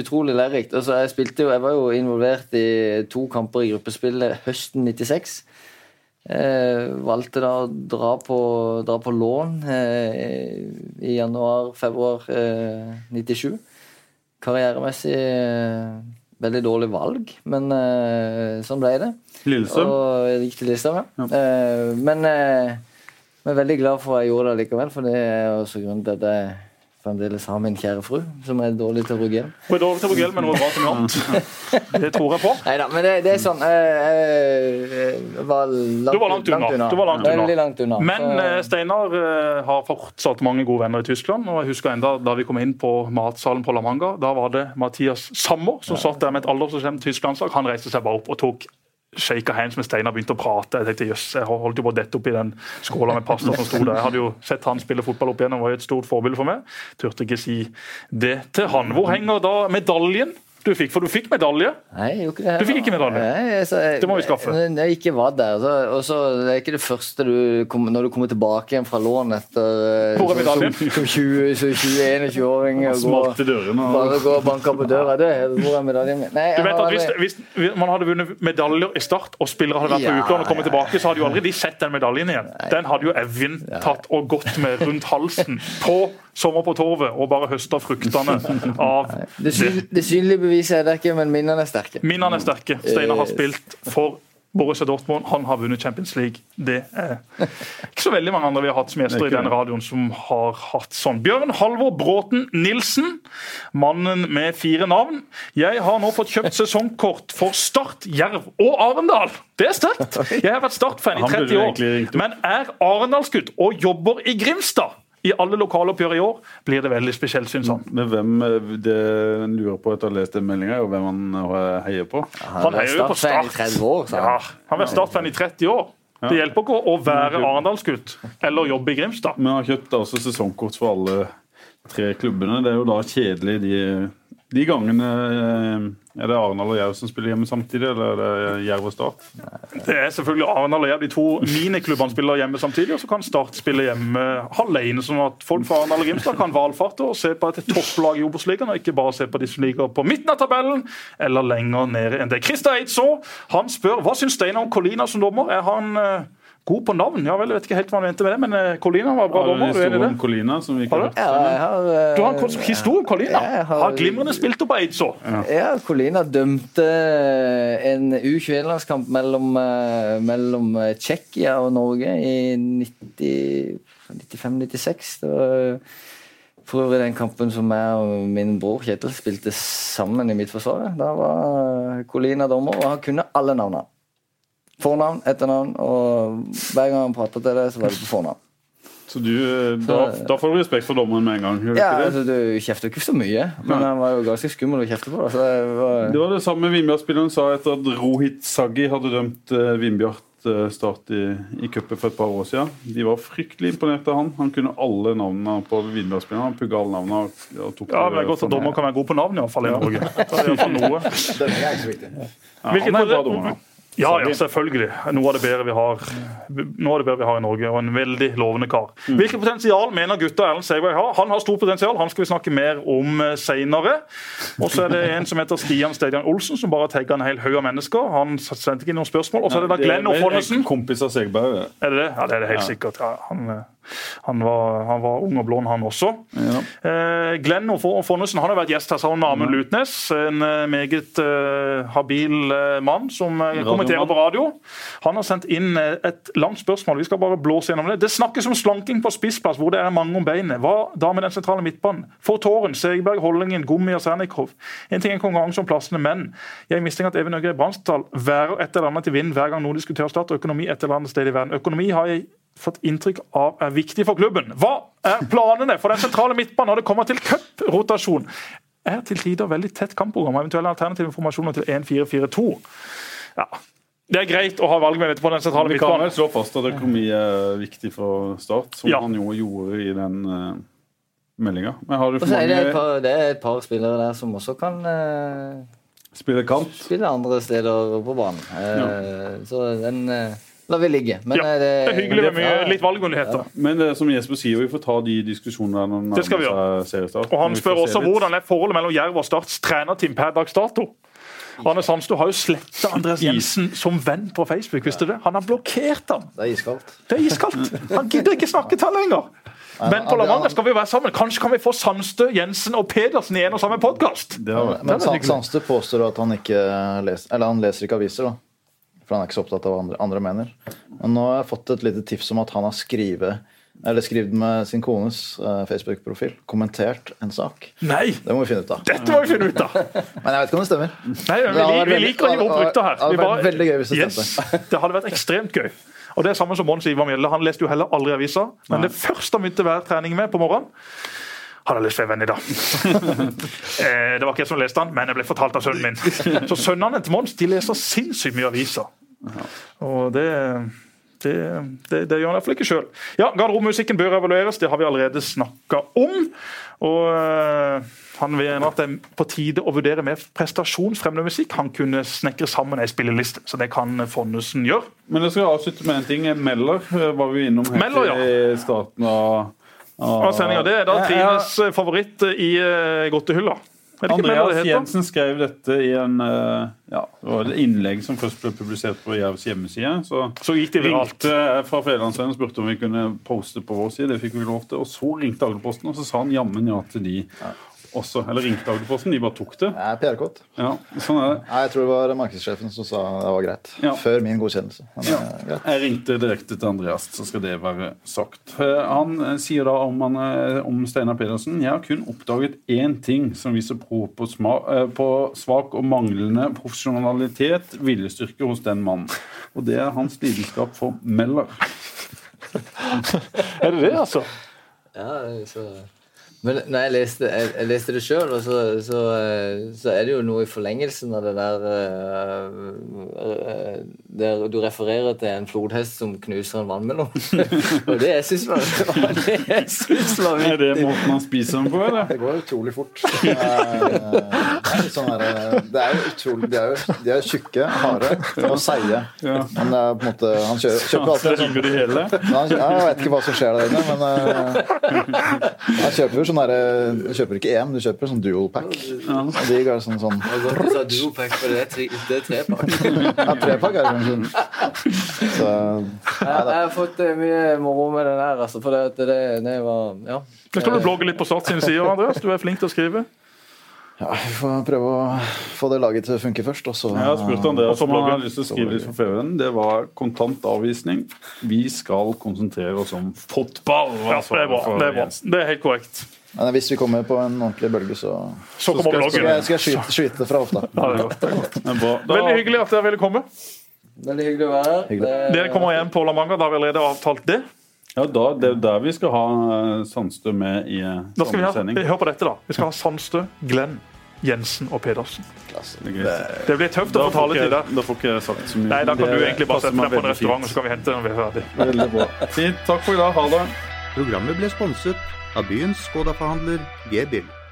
D: utrolig lærerikt. Altså, jeg, spilte jo, jeg var jo involvert i to kamper i gruppespillet høsten 96. Eh, valgte da å dra på, dra på lån eh, i januar-februar eh, 97. Karrieremessig eh, veldig dårlig valg, men eh, sånn ble det.
B: Lillestrøm.
D: Og jeg gikk til Lillestrøm, ja. Eh, men eh, jeg er veldig glad for at jeg gjorde det likevel, for det er også grunnen til at jeg fremdeles har min kjære fru, som er dårlig til å bruke hjelm.
C: Hun er dårlig til å bruke hjelm, men hun er bra til noe annet. Det tror jeg på.
D: Nei da, men det, det er sånn øh, var langt,
C: Du var langt unna. Du var langt unna.
D: Langt unna.
C: Men eh, Steinar eh, har fortsatt mange gode venner i Tyskland. og jeg husker enda Da vi kom inn på matsalen på La Manga, da var det Mathias Sammer som satt der med et aldersbestemt tysklandslag. Han reiste seg bare opp og tok shaka hands med Steinar begynte å prate. Jeg tenkte, jøss, jeg holdt jo på å dette i den skåla med pasta som sto der. Jeg hadde jo sett han spille fotball opp igjennom, var jo et stort forbilde for meg. Turte ikke si det til han. Hvor henger da medaljen du fikk? For du fikk medalje.
D: Nei, jeg gjorde ikke det.
C: Du fikk ikke medalje?
D: Nei, så jeg,
C: Det må vi skaffe.
D: Når jeg ikke var der, så, og så det er ikke det første du kom, Når du kommer tilbake igjen fra lån etter eh,
C: Hvor er medaljen?
D: Som, som 20, så 21-åring og
B: Smalt i dørene.
D: bare gå og banke på døra. Det, hvor er medaljen min? Nei,
C: Du vet at hvis, hvis man hadde vunnet medaljer i start, og spillere hadde vært på
D: Ja,
C: utlån og kommet tilbake, så hadde jo aldri de sett den medaljen igjen. Den hadde jo Evin tatt og gått med rundt halsen på Sommer på torvet og bare høster fruktene av
D: det, det synlige beviset er det ikke, men minnene er sterke.
C: Minnene er sterke. Steinar har spilt for Borussia Dortmund. Han har vunnet Champions League. Det er ikke så veldig mange andre vi har hatt som gjester i denne radioen som har hatt sånn. Bjørn Halvor Bråten Nilsen, mannen med fire navn. Jeg har nå fått kjøpt sesongkort for Start, Jerv og Arendal. Det er sterkt! Jeg har vært Start-fan i 30 år, men er Arendalsgutt og jobber i Grimstad. I alle lokaloppgjør i år blir det veldig spesielt, syns han.
B: Men hvem eh, det en lurer på etter å ha lest den meldinga, og hvem han eh, heier på?
C: Han heier jo på
D: Startfan i
C: Start.
D: 30 år, sa
C: Ja,
D: han.
C: han har vært Start-fan i 30 år. Det hjelper ikke å være Arendalsgutt eller jobbe i Grimstad.
B: Men han har kjøpt altså sesongkort for alle tre klubbene. Det er jo da kjedelig de, de gangene eh, Er det Arendal og Jerv som spiller hjemme samtidig, eller er det Jerv og Start?
C: Det er selvfølgelig Arendal og Jerv, de to miniklubbene spiller hjemme samtidig. Og så kan Start spille hjemme alene, sånn at folk fra Arendal og Grimstad kan valfarte og se på et topplag i Obos-ligaen, og ikke bare se på de som ligger på midten av tabellen eller lenger nede enn det. Christer Eidså han spør hva syns Steinar om Colina som dommer. Er han eh, god på navn? Ja vel, jeg vet ikke helt hva han mente med det, men eh, Colina var bra
B: Har du en
C: dommer. Du er enig i
B: historie
C: det?
B: om Colina som vi ikke
C: Har
B: hørt?
D: Ja, jeg har, eh,
C: Du har en historie om Colina.
D: Har-
C: Har glimrende spilt opp Eidså.
D: Ja, Colina dømte en U21-landskamp mellom, eh, mellom eh, Tsjekkia og Norge i 95-96. Det var for øvrig den kampen som jeg og min bror Kjetil spilte sammen i Midtforsvaret. Da var Colina dommer, og han kunne alle navnene. Fornavn, etternavn, og hver gang han pratet til deg, så var det på fornavn.
B: Så du, eh, da, da får du respekt for dommeren med en gang.
D: Ja,
B: ikke det?
D: altså, Du kjefter ikke så mye, men
B: Nei.
D: han var jo ganske skummel å kjefte på. Da, så det var...
B: Det var det samme Vindbjart-spilleren sa etter at Rohit Saggi hadde dømt eh, Vindbjart eh, Start i, i cupen for et par år siden. De var fryktelig imponert av han. Han kunne alle navnene på Vindbjart-spillerne. Han pugga alle navnene og, og tok
C: Ja, men det er godt at dommer kan være god på navn, iallfall i Norge. Det er i hvert fall noe.
B: Ja, han er bra dommer.
C: Ja, ja, selvfølgelig. Noe av det bedre vi har Noe av det bedre vi har i Norge, og en veldig lovende kar.
B: Mm.
C: Hvilket potensial mener gutta Erlend Segberg har? Han har stort potensial, han skal vi snakke mer om seinere. senere. Og så er det en som heter Stian Stedian Olsen, som bare har tagga en hel haug av mennesker. Han sendte ikke inn noen spørsmål. Og så er det da Glenn
B: vel
C: Ofonnessen.
B: en kompis av Segberg.
C: Er det det? Ja, det er det helt sikkert. Ja, han, eh, Han var, han var ung og blond, han også.
B: Ja.
C: Eh, Glenn han har vært gjest her sammen med Amund Lutnes. En eh, meget eh, habil eh, mann som eh, kommenterer på radio. Han har sendt inn eh, et langt spørsmål. Vi skal bare blåse gjennom det. Det snakkes om slanking på spissplass, hvor det er mange om beinet. Hva da med den sentrale midtbanen? For Tåren, Segberg, Hollingen, Gummi og Sernikov. En ting er konkurranse om plassene, men jeg mistenker at Even Øgre Bransdal værer et eller annet til vind hver gang noen diskuterer Start og økonomi et eller annet sted i verden. Økonomi har jeg fått inntrykk av er viktig for klubben. Hva er planene for den sentrale midtbanen når det kommer til cuprotasjon? Er til tider veldig tett kampprogram og eventuelle alternative informasjoner til 1-4-4-2. Ja. Det er greit å ha valgmuligheter på den sentrale midtbanen.
B: Vi kan vel
C: midtbanen.
B: slå fast at økonomi er viktig for Start, som
C: Ja.
B: han jo gjorde i den uh, meldinga. Men har du for
D: så er det et par, det er et par spillere der som også kan uh,
B: Spille kant?
D: spille andre steder på banen. Eh, Så den eh, lar vi ligge. Men
C: Ja,
D: eh,
C: det er hyggelig med mye,
D: Ja,
C: litt valgmuligheter.
B: Men det, som Jesper sier, vi får ta de diskusjonene når det
C: Det skal vi
B: gjøre.
C: Og Han spør også hvordan er forholdet mellom Jerv og Starts trenerteam per dags dato. Arne Sandstø har jo sletta Andreas Jensen som venn på Facebook. visste du det? Han har blokkert ham.
E: Det er iskaldt.
C: Det er iskaldt. Han gidder ikke snakke til lenger. Men på La Manga skal vi jo være sammen. Kanskje kan vi få Sandstø, Jensen og Pedersen i en og samme podkast?
E: Men. Sandstø påstår at han ikke leser, eller han leser ikke aviser. da. For han er ikke så opptatt av hva andre, andre mener. Men nå har jeg fått et lite tips om at han har skrivet, eller skrevet med sin kones eh, Facebook-profil. Kommentert en sak.
C: Nei!
E: Det må vi finne ut av.
C: Dette må vi finne ut av!
E: Men jeg vet ikke om det stemmer.
C: Nei, vi,
E: Det
C: vi liker å gi opp rykter her.
E: det hadde vært veldig gøy hvis det
C: yes, det hadde vært ekstremt gøy. Og det er samme som Mons Ivar Mjelde. Han leste jo heller aldri avisa. Men det første han begynte hver trening med på morgenen hadde jeg lyst til å være venn i dag. eh, det var ikke jeg som leste den, men jeg ble fortalt av sønnen min. Så sønnene til Mons de leser sinnssykt mye aviser. Og det, det, det, det gjør han iallfall ikke sjøl. Ja, garderobemusikken bør evalueres, det har vi allerede snakka om. Og øh, han mener at det er på tide å vurdere mer prestasjonsfremmende musikk. Han kunne snekre sammen ei spilleliste, så det kan Fonnesen gjøre.
B: Men jeg skal avslutte med en ting. Meller eh, var vi innom helt
C: Meller, ja.
B: i starten av, av
C: Og sendinga, Det er da Trines øh, favoritt i uh, godtehylla.
B: Andreas? Jensen skrev dette i en eh, ja, et innlegg som først ble publisert på Jervs hjemmeside. Så,
C: Så gikk det viralt.
B: ringte fra Fredlandsvennen og spurte om vi kunne poste på vår side. Det fikk vi lov til. Og så ringte Agderposten, og så sa han jammen ja til de også. Eller ringte Agderposten, de bare tok det.
E: Jeg er PR-kåt.
B: Ja, sånn er det.
E: Nei, Jeg tror det var markedssjefen som sa det var greit.
B: Ja.
E: Før min godkjennelse. Men,
B: Ja.
E: eh, greit.
B: Jeg ringte direkte til Andreas, så skal det være sagt. Eh, Han eh, sier da om, han, om Steinar Pedersen Jeg har kun oppdaget én ting som viser prov på, på svak og manglende profesjonalitet, viljestyrke hos den mannen. Og det er hans lidenskap for Meller.
C: Er det det, altså?
D: Ja, så Men når jeg leste, jeg, jeg leste det sjøl, så, så, eh, så er det jo noe i forlengelsen av det der eh, eh, Der du refererer til en flodhest som knuser en vannmelon. Og det jeg syns var, det jeg synes var
B: Er det måten man spiser den på, eller?
E: Det går utrolig fort. Det er, det er, sånn der, det er jo utrolig De er jo, de er tjukke, harde og seige.
B: Ja.
E: Men det er på en måte Han kjøper, kjøper alltid sånn Jeg vet ikke hva som skjer der inne, men han kjøper jo sånn derre Du kjøper ikke én, du kjøper sånn dual pack. Og de ga sånn sånn
D: du sa duopack, for det er, tre, det er trepakk.
E: Ja, trepakk er kanskje. Så
D: Jeg, jeg har fått eh, mye moro med den her, altså. For det, det, det var Ja.
C: Nå skal du blogge litt på Sats sine sider, Andreas. Du er flink til å skrive.
E: ja, vi får prøve å få det laget til å funke først, og så
B: Jeg har spurt Andreas om han har lyst til å skrive litt for Feven. Det var kontant avvisning. Vi skal konsentrere oss om fotball.
C: Ja, det er bra. Det er, bra. Det er helt korrekt.
E: Men hvis vi kommer på en ordentlig bølge, så
C: Så så
E: skal
C: skal,
E: jeg, skal jeg skyte, skyte fra hofta.
C: Veldig hyggelig at dere ville komme.
D: Veldig hyggelig å være her. Det-
C: Dere kommer igjen på La Manga. Da har vi allerede avtalt det.
B: Ja, da, Det er der vi skal ha eh, Sandstø med i eh,
C: Da skal vi ha, hør på dette, da. Vi skal ha Sandstø, Glenn, Jensen og Pedersen.
B: Det.
C: Det blir tøft å få taletid der.
B: da får ikke jeg sagt så mye.
C: Nei, da kan
B: Det
C: du egentlig bare sette deg på en restaurant, og
B: fint.
C: så kan vi hente den når vi er ferdig.
B: Veldig bra. Fint. Takk for i dag. Ha det.
A: Programmet ble sponset av byens Skoda-forhandler G-bil.